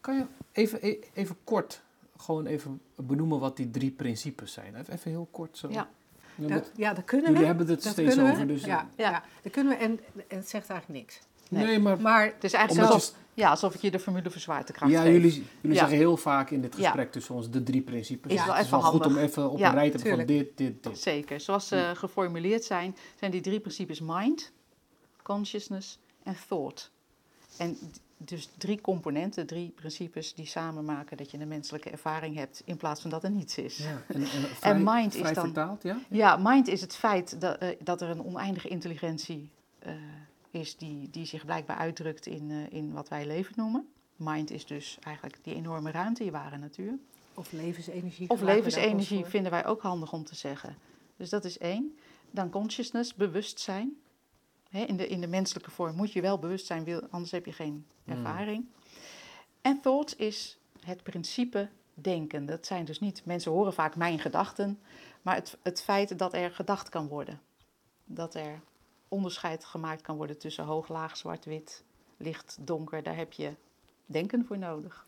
kan je even, e- even kort gewoon even benoemen wat die drie principes zijn? Even, even heel kort zo. Ja. Ja, Dat, ja, dat kunnen jullie we. hebben het dat steeds over, dus... ja, Ja. ja. dat kunnen we. En, en het zegt eigenlijk niks. nee. Nee. maar... Maar Het is eigenlijk Omdat alsof, ja, alsof ik je de formule voor zwaartekracht Ja, geef. jullie, jullie Ja. zeggen heel vaak in dit Ja. gesprek tussen ons de drie principes. Is wel het is wel goed om even op Ja, een rij te hebben van dit, dit, dit. Zeker. Zoals ze geformuleerd zijn, zijn die drie principes mind, consciousness en thought. En dus drie componenten, drie principes die samen maken dat je een menselijke ervaring hebt in plaats van dat er niets is. Ja. En, en, vrij, mind is dan- vertaald, ja? Ja, mind is het feit dat, eh, dat er een oneindige intelligentie eh, is die, die zich blijkbaar uitdrukt in, eh, in wat wij leven noemen. Mind is dus eigenlijk die enorme ruimte, je ware natuur. of levensenergie. Of levensenergie vinden wij ook handig om te zeggen. Dus dat is één. Dan consciousness, bewustzijn. Hè, in, de, in de menselijke vorm moet je wel bewust zijn, wil, anders heb je geen Mm. ervaring. En thought is het principe denken. Dat zijn dus niet, mensen horen vaak mijn gedachten, maar het, het feit dat er gedacht kan worden. Dat er onderscheid gemaakt kan worden tussen hoog, laag, zwart, wit, licht, donker. Daar heb je denken voor nodig.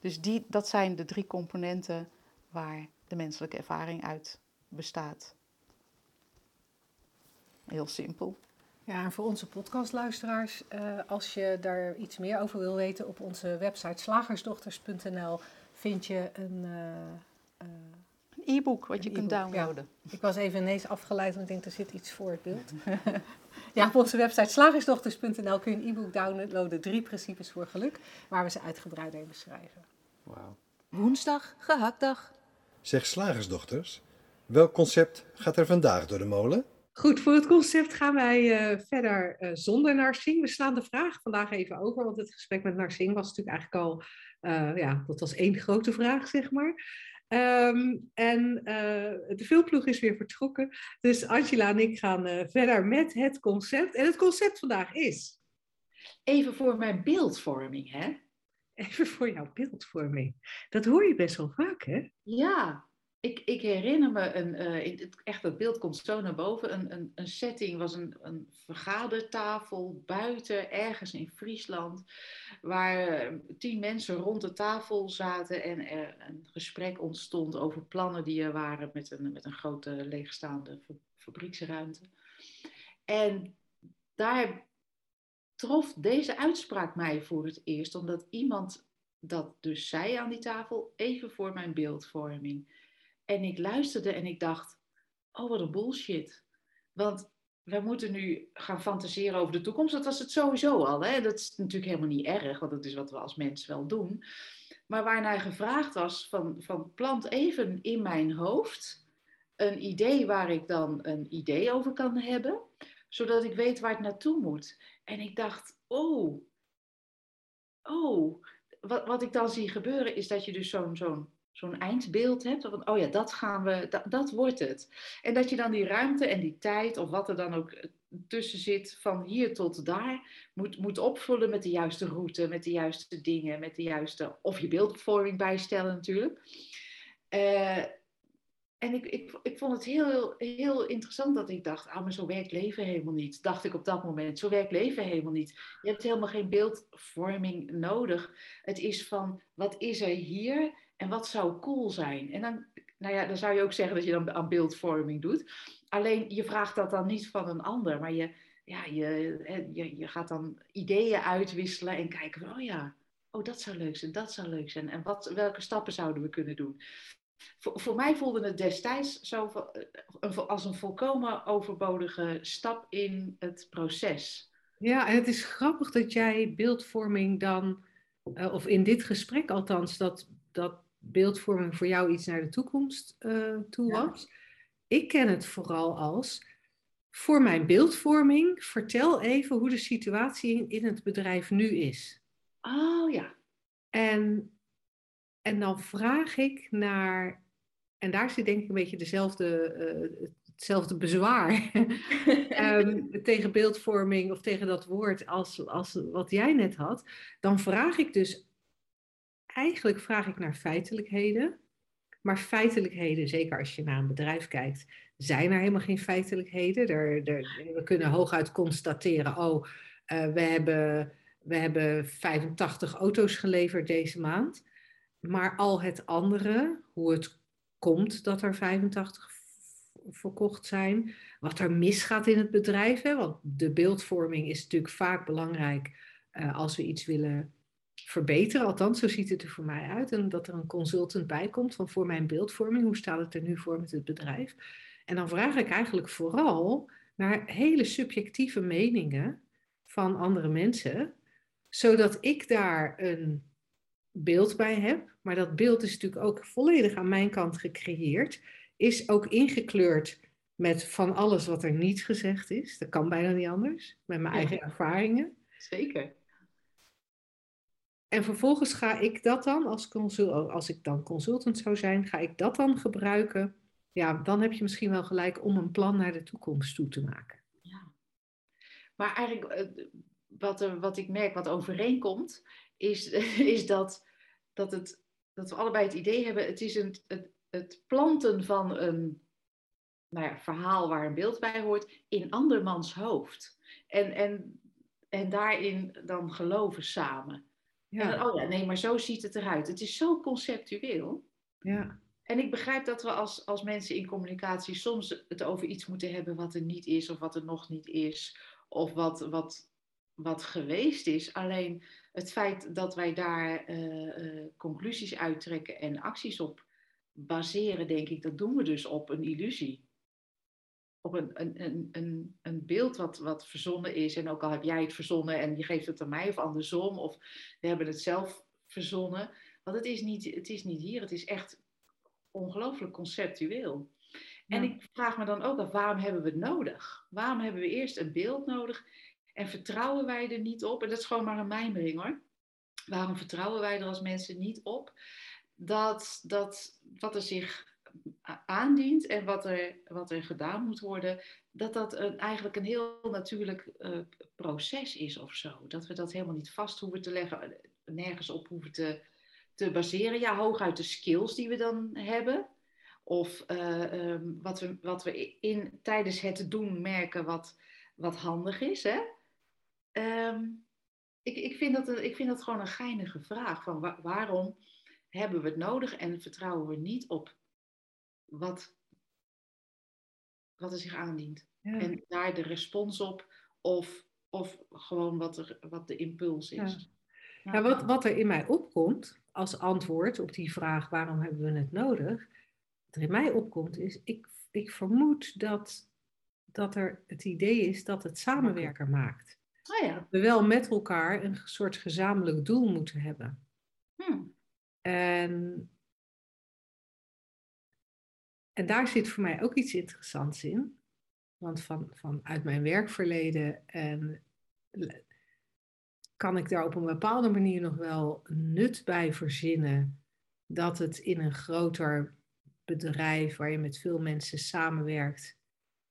Dus die, dat zijn de drie componenten waar de menselijke ervaring uit bestaat. Heel simpel. Ja, en voor onze podcastluisteraars, eh, als je daar iets meer over wil weten, op onze website slagersdochters.nl vind je een. eh, eh, Een e-book wat Een je kunt ja. downloaden. ik was even ineens afgeleid, want ik denk er zit iets voor het beeld. ja, op onze website slagersdochters.nl kun je een e-book downloaden, drie principes voor geluk, waar we ze uitgebreider in beschrijven. Wauw. Woensdag, gehaktdag. Zeg slagersdochters, welk concept gaat er vandaag door de molen? Goed, voor het concept gaan wij eh, verder eh, zonder Narsing. We slaan de vraag vandaag even over, want het gesprek met Narsing was natuurlijk eigenlijk al, eh, ja, dat was één grote vraag, zeg maar. Ehm, en eh, de veelploeg is weer vertrokken, dus Angela en ik gaan eh, verder met het concept. En het concept vandaag is, Even voor mijn beeldvorming, hè? even voor jouw beeldvorming, dat hoor je best wel vaak, hè? Ja, ik, ik herinner me, een, eh, echt dat beeld komt zo naar boven, een, een, een setting was een, een vergadertafel buiten, ergens in Friesland, waar eh, tien mensen rond de tafel zaten en er een gesprek ontstond over plannen die er waren met een, met een grote leegstaande fa- fabrieksruimte. En daar trof deze uitspraak mij voor het eerst, omdat iemand dat dus zei aan die tafel, even voor mijn beeldvorming. En ik luisterde en ik dacht, oh wat een bullshit. Want we moeten nu gaan fantaseren over de toekomst. Dat was het sowieso al. Hè? Dat is natuurlijk helemaal niet erg, want dat is wat we als mens wel doen. Maar waarnaar gevraagd was van, van plant even in mijn hoofd een idee waar ik dan een idee over kan hebben, zodat ik weet waar het naartoe moet. En ik dacht, oh, oh, wat, wat ik dan zie gebeuren is dat je dus zo'n zo'n zo'n eindbeeld hebt. Van, oh ja, dat gaan we, dat, dat wordt het. En dat je dan die ruimte en die tijd, of wat er dan ook tussen zit, van hier tot daar, moet, moet opvullen met de juiste route, met de juiste dingen, met de juiste, of je beeldvorming bijstellen natuurlijk. Uh, en ik, ik, ik vond het heel, heel interessant dat ik dacht, ah, maar zo werkt leven helemaal niet. Dacht ik op dat moment, zo werkt leven helemaal niet. Je hebt helemaal geen beeldvorming nodig. Het is van, wat is er hier en wat zou cool zijn? En dan, nou ja, dan zou je ook zeggen dat je dan aan beeldvorming doet. Alleen, je vraagt dat dan niet van een ander, maar je, ja, je, je, je gaat dan ideeën uitwisselen en kijken oh ja, oh dat zou leuk zijn, dat zou leuk zijn. En wat, welke stappen zouden we kunnen doen? voor, voor mij voelde het destijds zo eh, als een volkomen overbodige stap in het proces. Ja, en het is grappig dat jij beeldvorming dan, uh, of in dit gesprek althans, dat, dat beeldvorming voor jou iets naar de toekomst uh, toe was. Ik ken het vooral als, voor mijn beeldvorming, vertel even hoe de situatie in, in het bedrijf nu is. Oh ja. En en dan vraag ik naar, en daar zit denk ik een beetje dezelfde, uh, hetzelfde bezwaar um, tegen beeldvorming of tegen dat woord als, als wat jij net had. Dan vraag ik dus, eigenlijk vraag ik naar feitelijkheden. Maar feitelijkheden, zeker als je naar een bedrijf kijkt, zijn er helemaal geen feitelijkheden. We kunnen hooguit constateren, oh, uh, we, hebben, we hebben 85 auto's geleverd deze maand. Maar al het andere, hoe het komt dat er 85 verkocht zijn, wat er misgaat in het bedrijf. Hè? Want de beeldvorming is natuurlijk vaak belangrijk uh, als we iets willen verbeteren. Althans, zo ziet het er voor mij uit. En dat er een consultant bij komt van voor mijn beeldvorming, hoe staat het er nu voor met het bedrijf? En dan vraag ik eigenlijk vooral naar hele subjectieve meningen van andere mensen, zodat ik daar een beeld bij heb, maar dat beeld is natuurlijk ook volledig aan mijn kant gecreëerd, is ook ingekleurd met van alles wat er niet gezegd is. Dat kan bijna niet anders, met mijn eigen ervaringen. Zeker. En vervolgens ga ik dat dan, als, consult, als ik dan consultant zou zijn, ga ik dat dan gebruiken. Ja, dan heb je misschien wel gelijk om een plan naar de toekomst toe te maken. Ja. Maar eigenlijk, eh, wat, er, wat ik merk, wat overeenkomt, is, is dat dat, het, dat we allebei het idee hebben, het is een, het, het planten van een nou ja, verhaal waar een beeld bij hoort in andermans hoofd. En, en, en daarin dan geloven samen. Ja. En, oh ja, nee, maar zo ziet het eruit. Het is zo conceptueel. Ja. En ik begrijp dat we als, als mensen in communicatie soms het over iets moeten hebben wat er niet is of wat er nog niet is. Of wat, wat, wat geweest is. Alleen het feit dat wij daar uh, conclusies uittrekken en acties op baseren, denk ik, dat doen we dus op een illusie. Op een, een, een, een beeld wat, wat verzonnen is. En ook al heb jij het verzonnen en je geeft het aan mij of andersom, of we hebben het zelf verzonnen. Want het is niet, het is niet hier, het is echt ongelooflijk conceptueel. En ik vraag me dan ook af, waarom hebben we het nodig? Waarom hebben we eerst een beeld nodig en vertrouwen wij er niet op? En dat is gewoon maar een mijmering hoor. Waarom vertrouwen wij er als mensen niet op? Dat, dat wat er zich aandient en wat er, wat er gedaan moet worden, dat dat een, eigenlijk een heel natuurlijk uh, proces is of zo. Dat we dat helemaal niet vast hoeven te leggen, nergens op hoeven te, te baseren. Ja, hooguit de skills die we dan hebben. Of uh, um, wat we, wat we in, tijdens het doen merken wat, wat handig is. Hè? Um, ik, ik, vind dat, ik vind dat gewoon een geinige vraag. Van waarom hebben we het nodig en vertrouwen we niet op wat, wat er zich aandient? En daar de respons op of of gewoon wat, er, wat de impuls is. Ja. ja wat, wat er in mij opkomt als antwoord op die vraag waarom hebben we het nodig, wat er in mij opkomt is, ik, ik vermoed dat, dat er het idee is dat het samenwerker maakt. Oh ja. Dat we wel met elkaar een soort gezamenlijk doel moeten hebben. Hmm. En, en daar zit voor mij ook iets interessants in. Want van, vanuit mijn werkverleden en kan ik daar op een bepaalde manier nog wel nut bij verzinnen dat het in een groter bedrijf waar je met veel mensen samenwerkt,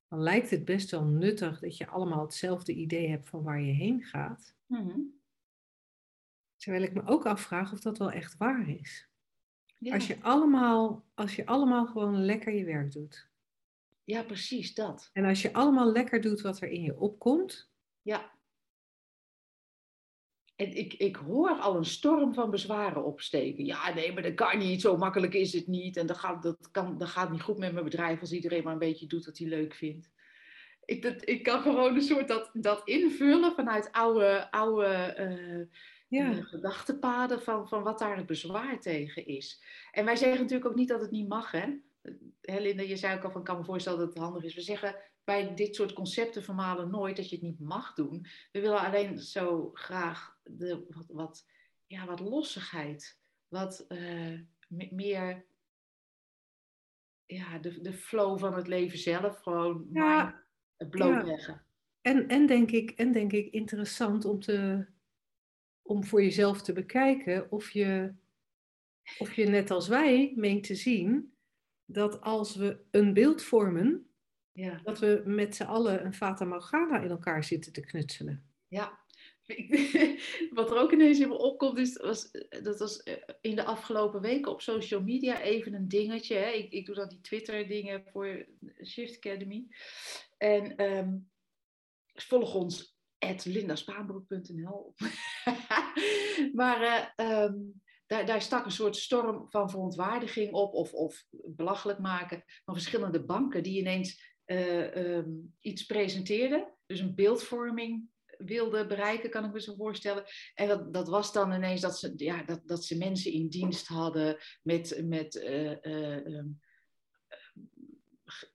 dan lijkt het best wel nuttig dat je allemaal hetzelfde idee hebt van waar je heen gaat. Mhm. Terwijl ik me ook afvraag of dat wel echt waar is. Ja. Als, je allemaal, als je allemaal gewoon lekker je werk doet. ja, precies dat. En als je allemaal lekker doet wat er in je opkomt. Ja. En ik, ik hoor al een storm van bezwaren opsteken. Ja, nee, maar dat kan niet. Zo makkelijk is het niet. En dat gaat, dat kan, dat gaat niet goed met mijn bedrijf als iedereen maar een beetje doet wat hij leuk vindt. Ik, dat, ik kan gewoon een soort dat, dat invullen vanuit oude, oude eh, Ja, eh, gedachtepaden van, van wat daar het bezwaar tegen is. En wij zeggen natuurlijk ook niet dat het niet mag, hè? Hè, Linda, je zei ook al van, ik kan me voorstellen dat het handig is. We zeggen bij dit soort concepten vermalen nooit dat je het niet mag doen. We willen alleen zo graag de, wat, wat, ja, wat lossigheid, wat eh, me- meer ja, de, de flow van het leven zelf gewoon Ja, blootleggen. en, en, denk ik, en denk ik interessant om, te, om voor jezelf te bekijken of je, of je net als wij meent te zien dat als we een beeld vormen, Ja. dat we met z'n allen een Fata Morgana in elkaar zitten te knutselen. Ja, wat er ook ineens in me opkomt, is, was, dat was eh, in de afgelopen weken op social media even een dingetje. Hè? Ik, ik doe dan die Twitter-dingen voor Shift Academy. En ehm, volg ons lindaspaanbroek.nl. maar eh, ehm, daar, daar stak een soort storm van verontwaardiging op, of, of belachelijk maken van verschillende banken die ineens eh, ehm, iets presenteerden. Dus een beeldvorming wilde bereiken, kan ik me zo voorstellen. En dat, dat was dan ineens dat ze, ja, dat, dat ze mensen in dienst hadden met, met eh, eh, ehm,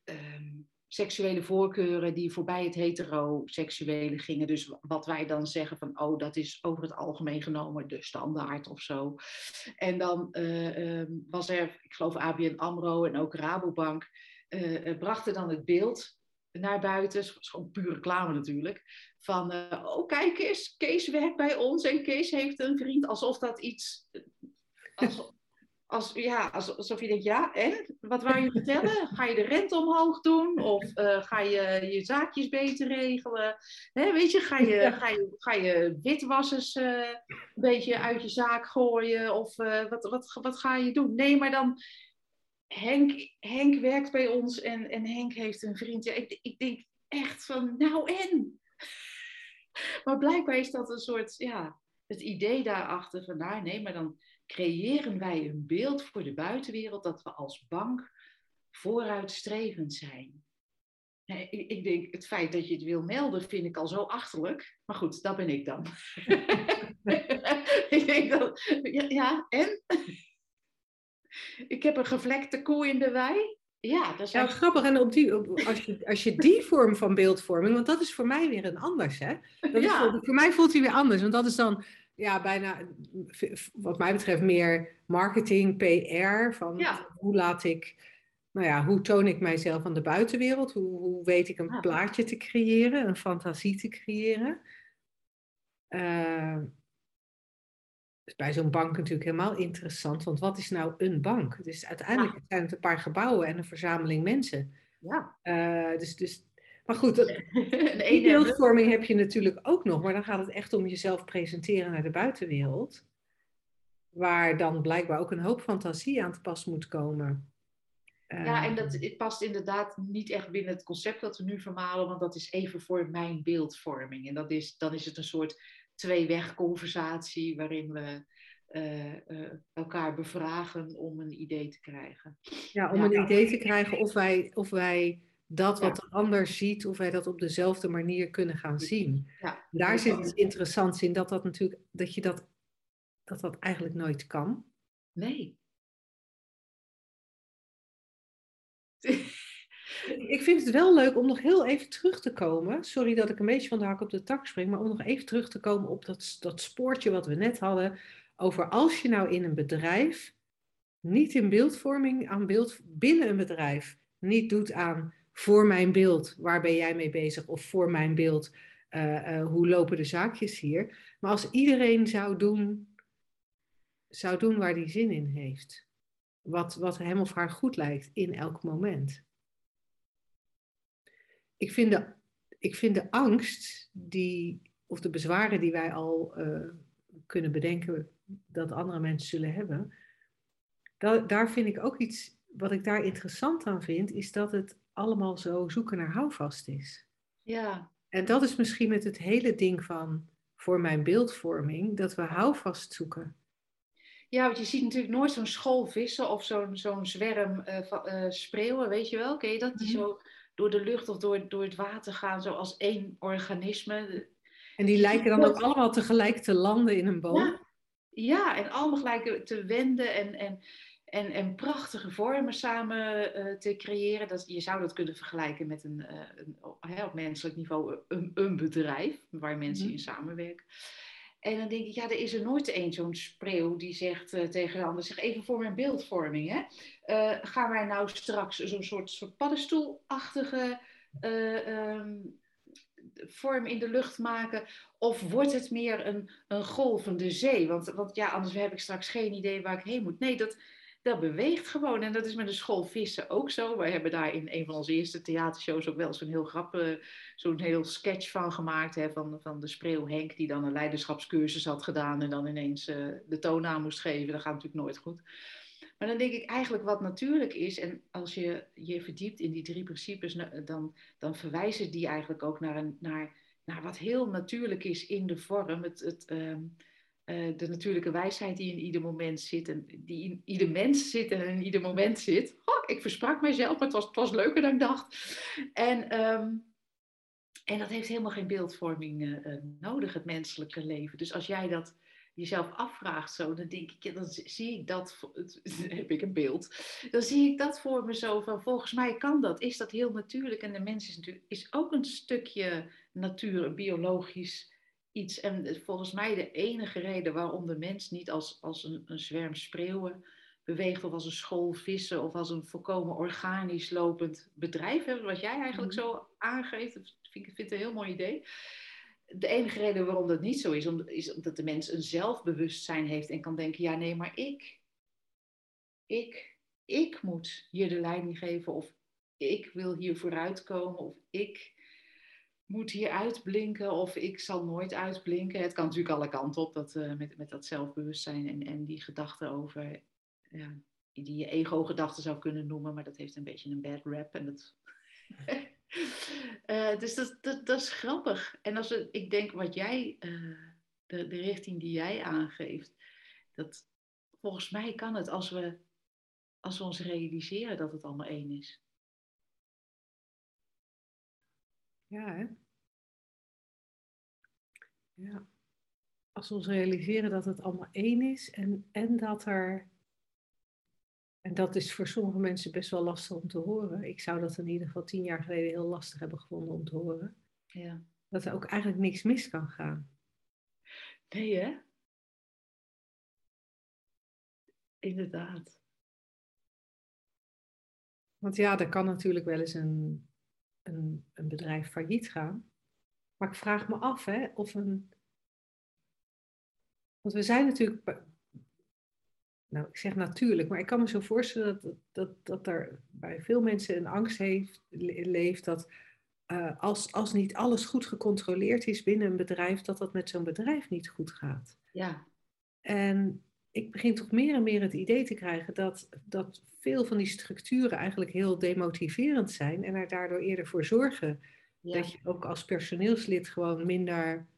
ehm, seksuele voorkeuren die voorbij het heteroseksuele gingen. Dus wat wij dan zeggen van, oh, dat is over het algemeen genomen de standaard of zo. En dan eh, ehm, was er, ik geloof ABN AMRO en ook Rabobank, eh, eh, brachten dan het beeld naar buiten, gewoon puur reclame natuurlijk, van, oh kijk eens, Kees werkt bij ons en Kees heeft een vriend, alsof dat iets, als, als, ja, als- alsof je denkt, ja, en? Wat wou je vertellen? Ga je de rente omhoog doen? Of eh, ga je je zaakjes beter regelen? Hè, weet je, ga je, ga je, ga je witwassers eh, een beetje uit je zaak gooien? Of eh, wat, wat, wat ga je doen? Nee, maar dan, Henk, Henk werkt bij ons en, en Henk heeft een vriend. Ja, ik, ik denk echt van, nou en? Maar blijkbaar is dat een soort, ja, het idee daarachter van, nou nee, maar dan creëren wij een beeld voor de buitenwereld dat we als bank vooruitstrevend zijn. Nee, ik, ik denk, het feit dat je het wil melden, vind ik al zo achterlijk. Maar goed, dat ben ik dan. ik denk dat, ja, ja, en? ik heb een gevlekte koe in de wei. Ja, dat is Ja, grappig. En op die, op- als, je, als je die vorm van beeldvorming, want dat is voor mij weer een anders, hè? Dat Ja. voor mij voelt hij weer anders, want dat is dan ja, bijna, wat mij betreft, meer marketing, PR. Van Ja. hoe laat ik, nou ja, hoe toon ik mijzelf aan de buitenwereld? Hoe, hoe weet ik een Ja. plaatje te creëren, een fantasie te creëren? Is bij zo'n bank natuurlijk helemaal interessant, want wat is nou een bank? Dus uiteindelijk zijn het een paar gebouwen en een verzameling mensen. Ja. Eh, dus, dus, maar goed, dat, die beeldvorming heb je natuurlijk ook nog, maar dan gaat het echt om jezelf presenteren naar de buitenwereld. Waar dan blijkbaar ook een hoop fantasie aan te pas moet komen. Ja, en dat het past inderdaad niet echt binnen het concept dat we nu vermalen, want dat is even voor mijn beeldvorming. En dat is, dan is het een soort twee-weg conversatie waarin we eh, eh, elkaar bevragen om een idee te krijgen. ja, om ja. een idee te krijgen of wij, of wij dat wat de ander ziet, of wij dat op dezelfde manier kunnen gaan zien. Ja, Daar zit het interessants in, dat dat natuurlijk, dat je dat, dat dat eigenlijk nooit kan. Nee. Ik vind het wel leuk om nog heel even terug te komen. Sorry dat ik een beetje van de hak op de tak spring, maar om nog even terug te komen op dat, dat spoortje wat we net hadden. Over als je nou in een bedrijf, niet in beeldvorming, aan beeld, binnen een bedrijf, niet doet aan voor mijn beeld, waar ben jij mee bezig? Of voor mijn beeld, eh, eh, hoe lopen de zaakjes hier? Maar als iedereen zou doen, zou doen waar die zin in heeft. Wat, wat hem of haar goed lijkt in elk moment ik vind de, ik vind de angst die, of de bezwaren die wij al eh, kunnen bedenken dat andere mensen zullen hebben, da- daar vind ik ook iets, wat ik daar interessant aan vind, is dat het allemaal zo zoeken naar houvast is. Ja, En dat is misschien met het hele ding van voor mijn beeldvorming, dat we houvast zoeken. Ja, want je ziet natuurlijk nooit zo'n school vissen of zo'n zo'n zwerm eh, spreeuwen, weet je wel? Ken je dat? Die Mhm. zo door de lucht of door, door het water gaan, zo als één organisme. En die lijken dan ook allemaal tegelijk te landen in een boom. Ja, ja en allemaal gelijk te wenden en, en, en, en prachtige vormen samen eh, te creëren. Dat, je zou dat kunnen vergelijken met een, eh, een hè, op menselijk niveau een, een bedrijf waar mensen Mhm. in samenwerken. En dan denk ik, ja, er is er nooit één zo'n spreeuw die zegt eh, tegen de ander, zeg even voor mijn beeldvorming, hè. Eh, gaan wij nou straks zo'n soort, soort paddenstoelachtige eh, ehm, vorm in de lucht maken? Of wordt het meer een, een golvende zee? Want, want ja, anders heb ik straks geen idee waar ik heen moet. Nee, dat, dat beweegt gewoon. En dat is met de school vissen ook zo. Wij hebben daar in een van onze eerste theatershows ook wel zo'n heel grappig, zo'n heel sketch van gemaakt. Hè, van, van de spreeuw Henk, die dan een leiderschapscursus had gedaan en dan ineens eh, de toon moest geven. Dat gaat natuurlijk nooit goed. Maar dan denk ik eigenlijk wat natuurlijk is, en als je je verdiept in die drie principes, nou, dan, dan verwijzen die eigenlijk ook naar, een, naar, naar wat heel natuurlijk is in de vorm. Het, het, ehm, eh, de natuurlijke wijsheid die in ieder moment zit, en die in ieder mens zit en in ieder moment zit. Oh, ik versprak mijzelf, maar het was, het was leuker dan ik dacht. En, ehm, en dat heeft helemaal geen beeldvorming eh, eh, nodig, het menselijke leven. Dus als jij dat jezelf afvraagt zo, dan denk ik, dan zie ik dat, heb ik een beeld, dan zie ik dat voor me zo van, volgens mij kan dat, is dat heel natuurlijk. En de mens is natuurlijk is ook een stukje natuur, biologisch iets. En volgens mij de enige reden waarom de mens niet als, als een, een zwerm spreeuwen beweegt, of als een school vissen, of als een volkomen organisch lopend bedrijf, hè, wat jij eigenlijk zo aangeeft, dat vind ik vind het een heel mooi idee de enige reden waarom dat niet zo is, om- is omdat de mens een zelfbewustzijn heeft en kan denken, ja nee, maar ik, ik, ik moet hier de leiding geven of ik wil hier vooruitkomen of ik moet hier uitblinken of ik zal nooit uitblinken. Het kan natuurlijk alle kanten op, dat, eh, met, met dat zelfbewustzijn en, en die gedachten over, ja, die je ego-gedachten zou kunnen noemen, maar dat heeft een beetje een bad rap en dat... Eh, dus dat, dat, dat is grappig. En als ik denk wat jij, eh, de, de richting die jij aangeeft, dat volgens mij kan het als we, als we ons realiseren dat het allemaal één is. Ja, hè? Ja. Als we ons realiseren dat het allemaal één is en, en dat er. En dat is voor sommige mensen best wel lastig om te horen. Ik zou dat in ieder geval tien jaar geleden heel lastig hebben gevonden om te horen. Ja. Dat er ook eigenlijk niks mis kan gaan. Nee, hè? Inderdaad. Want ja, er kan natuurlijk wel eens een, een, een bedrijf failliet gaan. Maar ik vraag me af hè, of een. Want we zijn natuurlijk. Nou, ik zeg natuurlijk, maar ik kan me zo voorstellen dat, dat, dat er bij veel mensen een angst heeft, le- leeft dat eh, als, als niet alles goed gecontroleerd is binnen een bedrijf, dat dat met zo'n bedrijf niet goed gaat. Ja. En ik begin toch meer en meer het idee te krijgen dat, dat veel van die structuren eigenlijk heel demotiverend zijn en er daardoor eerder voor zorgen Ja. dat je ook als personeelslid gewoon minder,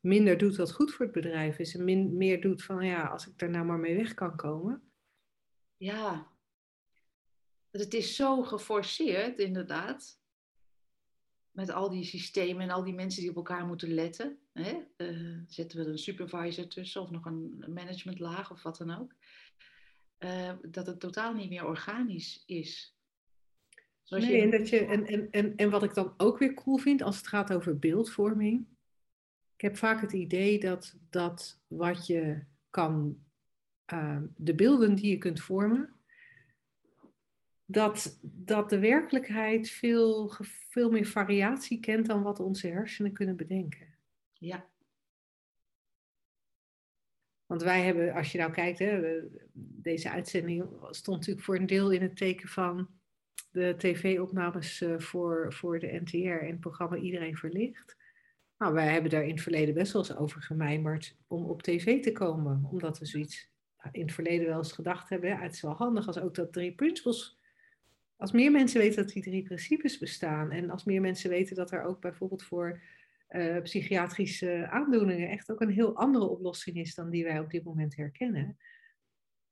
minder doet wat goed voor het bedrijf is en min, meer doet van ja, als ik daar nou maar mee weg kan komen. ja. Het is zo geforceerd, inderdaad. met al die systemen en al die mensen die op elkaar moeten letten. Hè? Uh, zetten we er een supervisor tussen of nog een managementlaag of wat dan ook. Uh, dat het totaal niet meer organisch is. Zoals nee, je... en, dat je, en, en, en, en wat ik dan ook weer cool vind als het gaat over beeldvorming. Ik heb vaak het idee dat, dat wat je kan, uh, de beelden die je kunt vormen, dat, dat de werkelijkheid veel, veel meer variatie kent dan wat onze hersenen kunnen bedenken. Ja. Want wij hebben, als je nou kijkt, hè, deze uitzending stond natuurlijk voor een deel in het teken van de tv-opnames eh, voor, voor de NTR en het programma Iedereen Verlicht. Nou, wij hebben daar in het verleden best wel eens over gemijmerd om op tv te komen. Omdat we zoiets in het verleden wel eens gedacht hebben. Het is wel handig als ook dat drie principles als meer mensen weten dat die drie principes bestaan en als meer mensen weten dat er ook bijvoorbeeld voor uh, psychiatrische aandoeningen echt ook een heel andere oplossing is dan die wij op dit moment herkennen.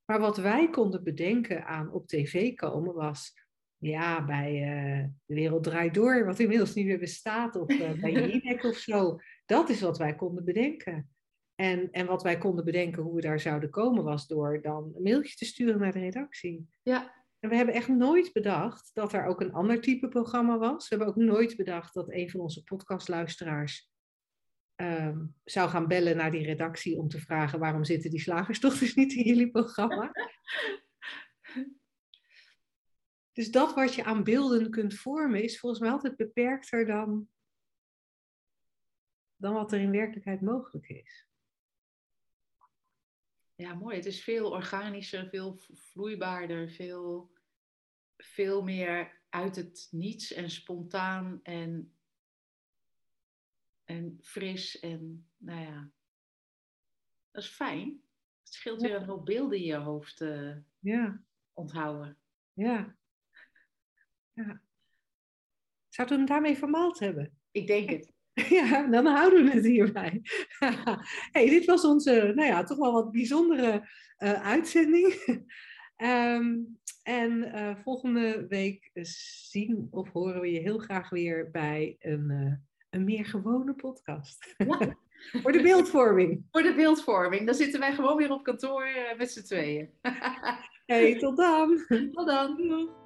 Maar wat wij konden bedenken aan op tv komen was, ja, bij uh, De Wereld Draait Door, wat inmiddels niet meer bestaat, of uh, bij Jinek of zo. Dat is wat wij konden bedenken. En, en wat wij konden bedenken hoe we daar zouden komen, was door dan een mailtje te sturen naar de redactie. Ja, en we hebben echt nooit bedacht dat er ook een ander type programma was. We hebben ook nooit bedacht dat een van onze podcastluisteraars um, zou gaan bellen naar die redactie om te vragen waarom zitten die slagersdochters niet in jullie programma. dus dat wat je aan beelden kunt vormen is volgens mij altijd beperkter dan, dan wat er in werkelijkheid mogelijk is. Ja, mooi. Het is veel organischer, veel vloeibaarder, veel, veel meer uit het niets en spontaan en, en fris. En nou ja, dat is fijn. Het scheelt weer een hoop beelden in je hoofd uh, ja. onthouden. Ja. Ja. Zouden we hem daarmee vermaald hebben? Ik denk het. Ja, dan houden we het hierbij. hey, dit was onze, nou ja, toch wel wat bijzondere uh, uitzending. um, en uh, volgende week zien of horen we je heel graag weer bij een, uh, een meer gewone podcast. Ja. Voor de beeldvorming. Voor de beeldvorming. Dan zitten wij gewoon weer op kantoor met z'n tweeën. hey, tot dan. Tot dan.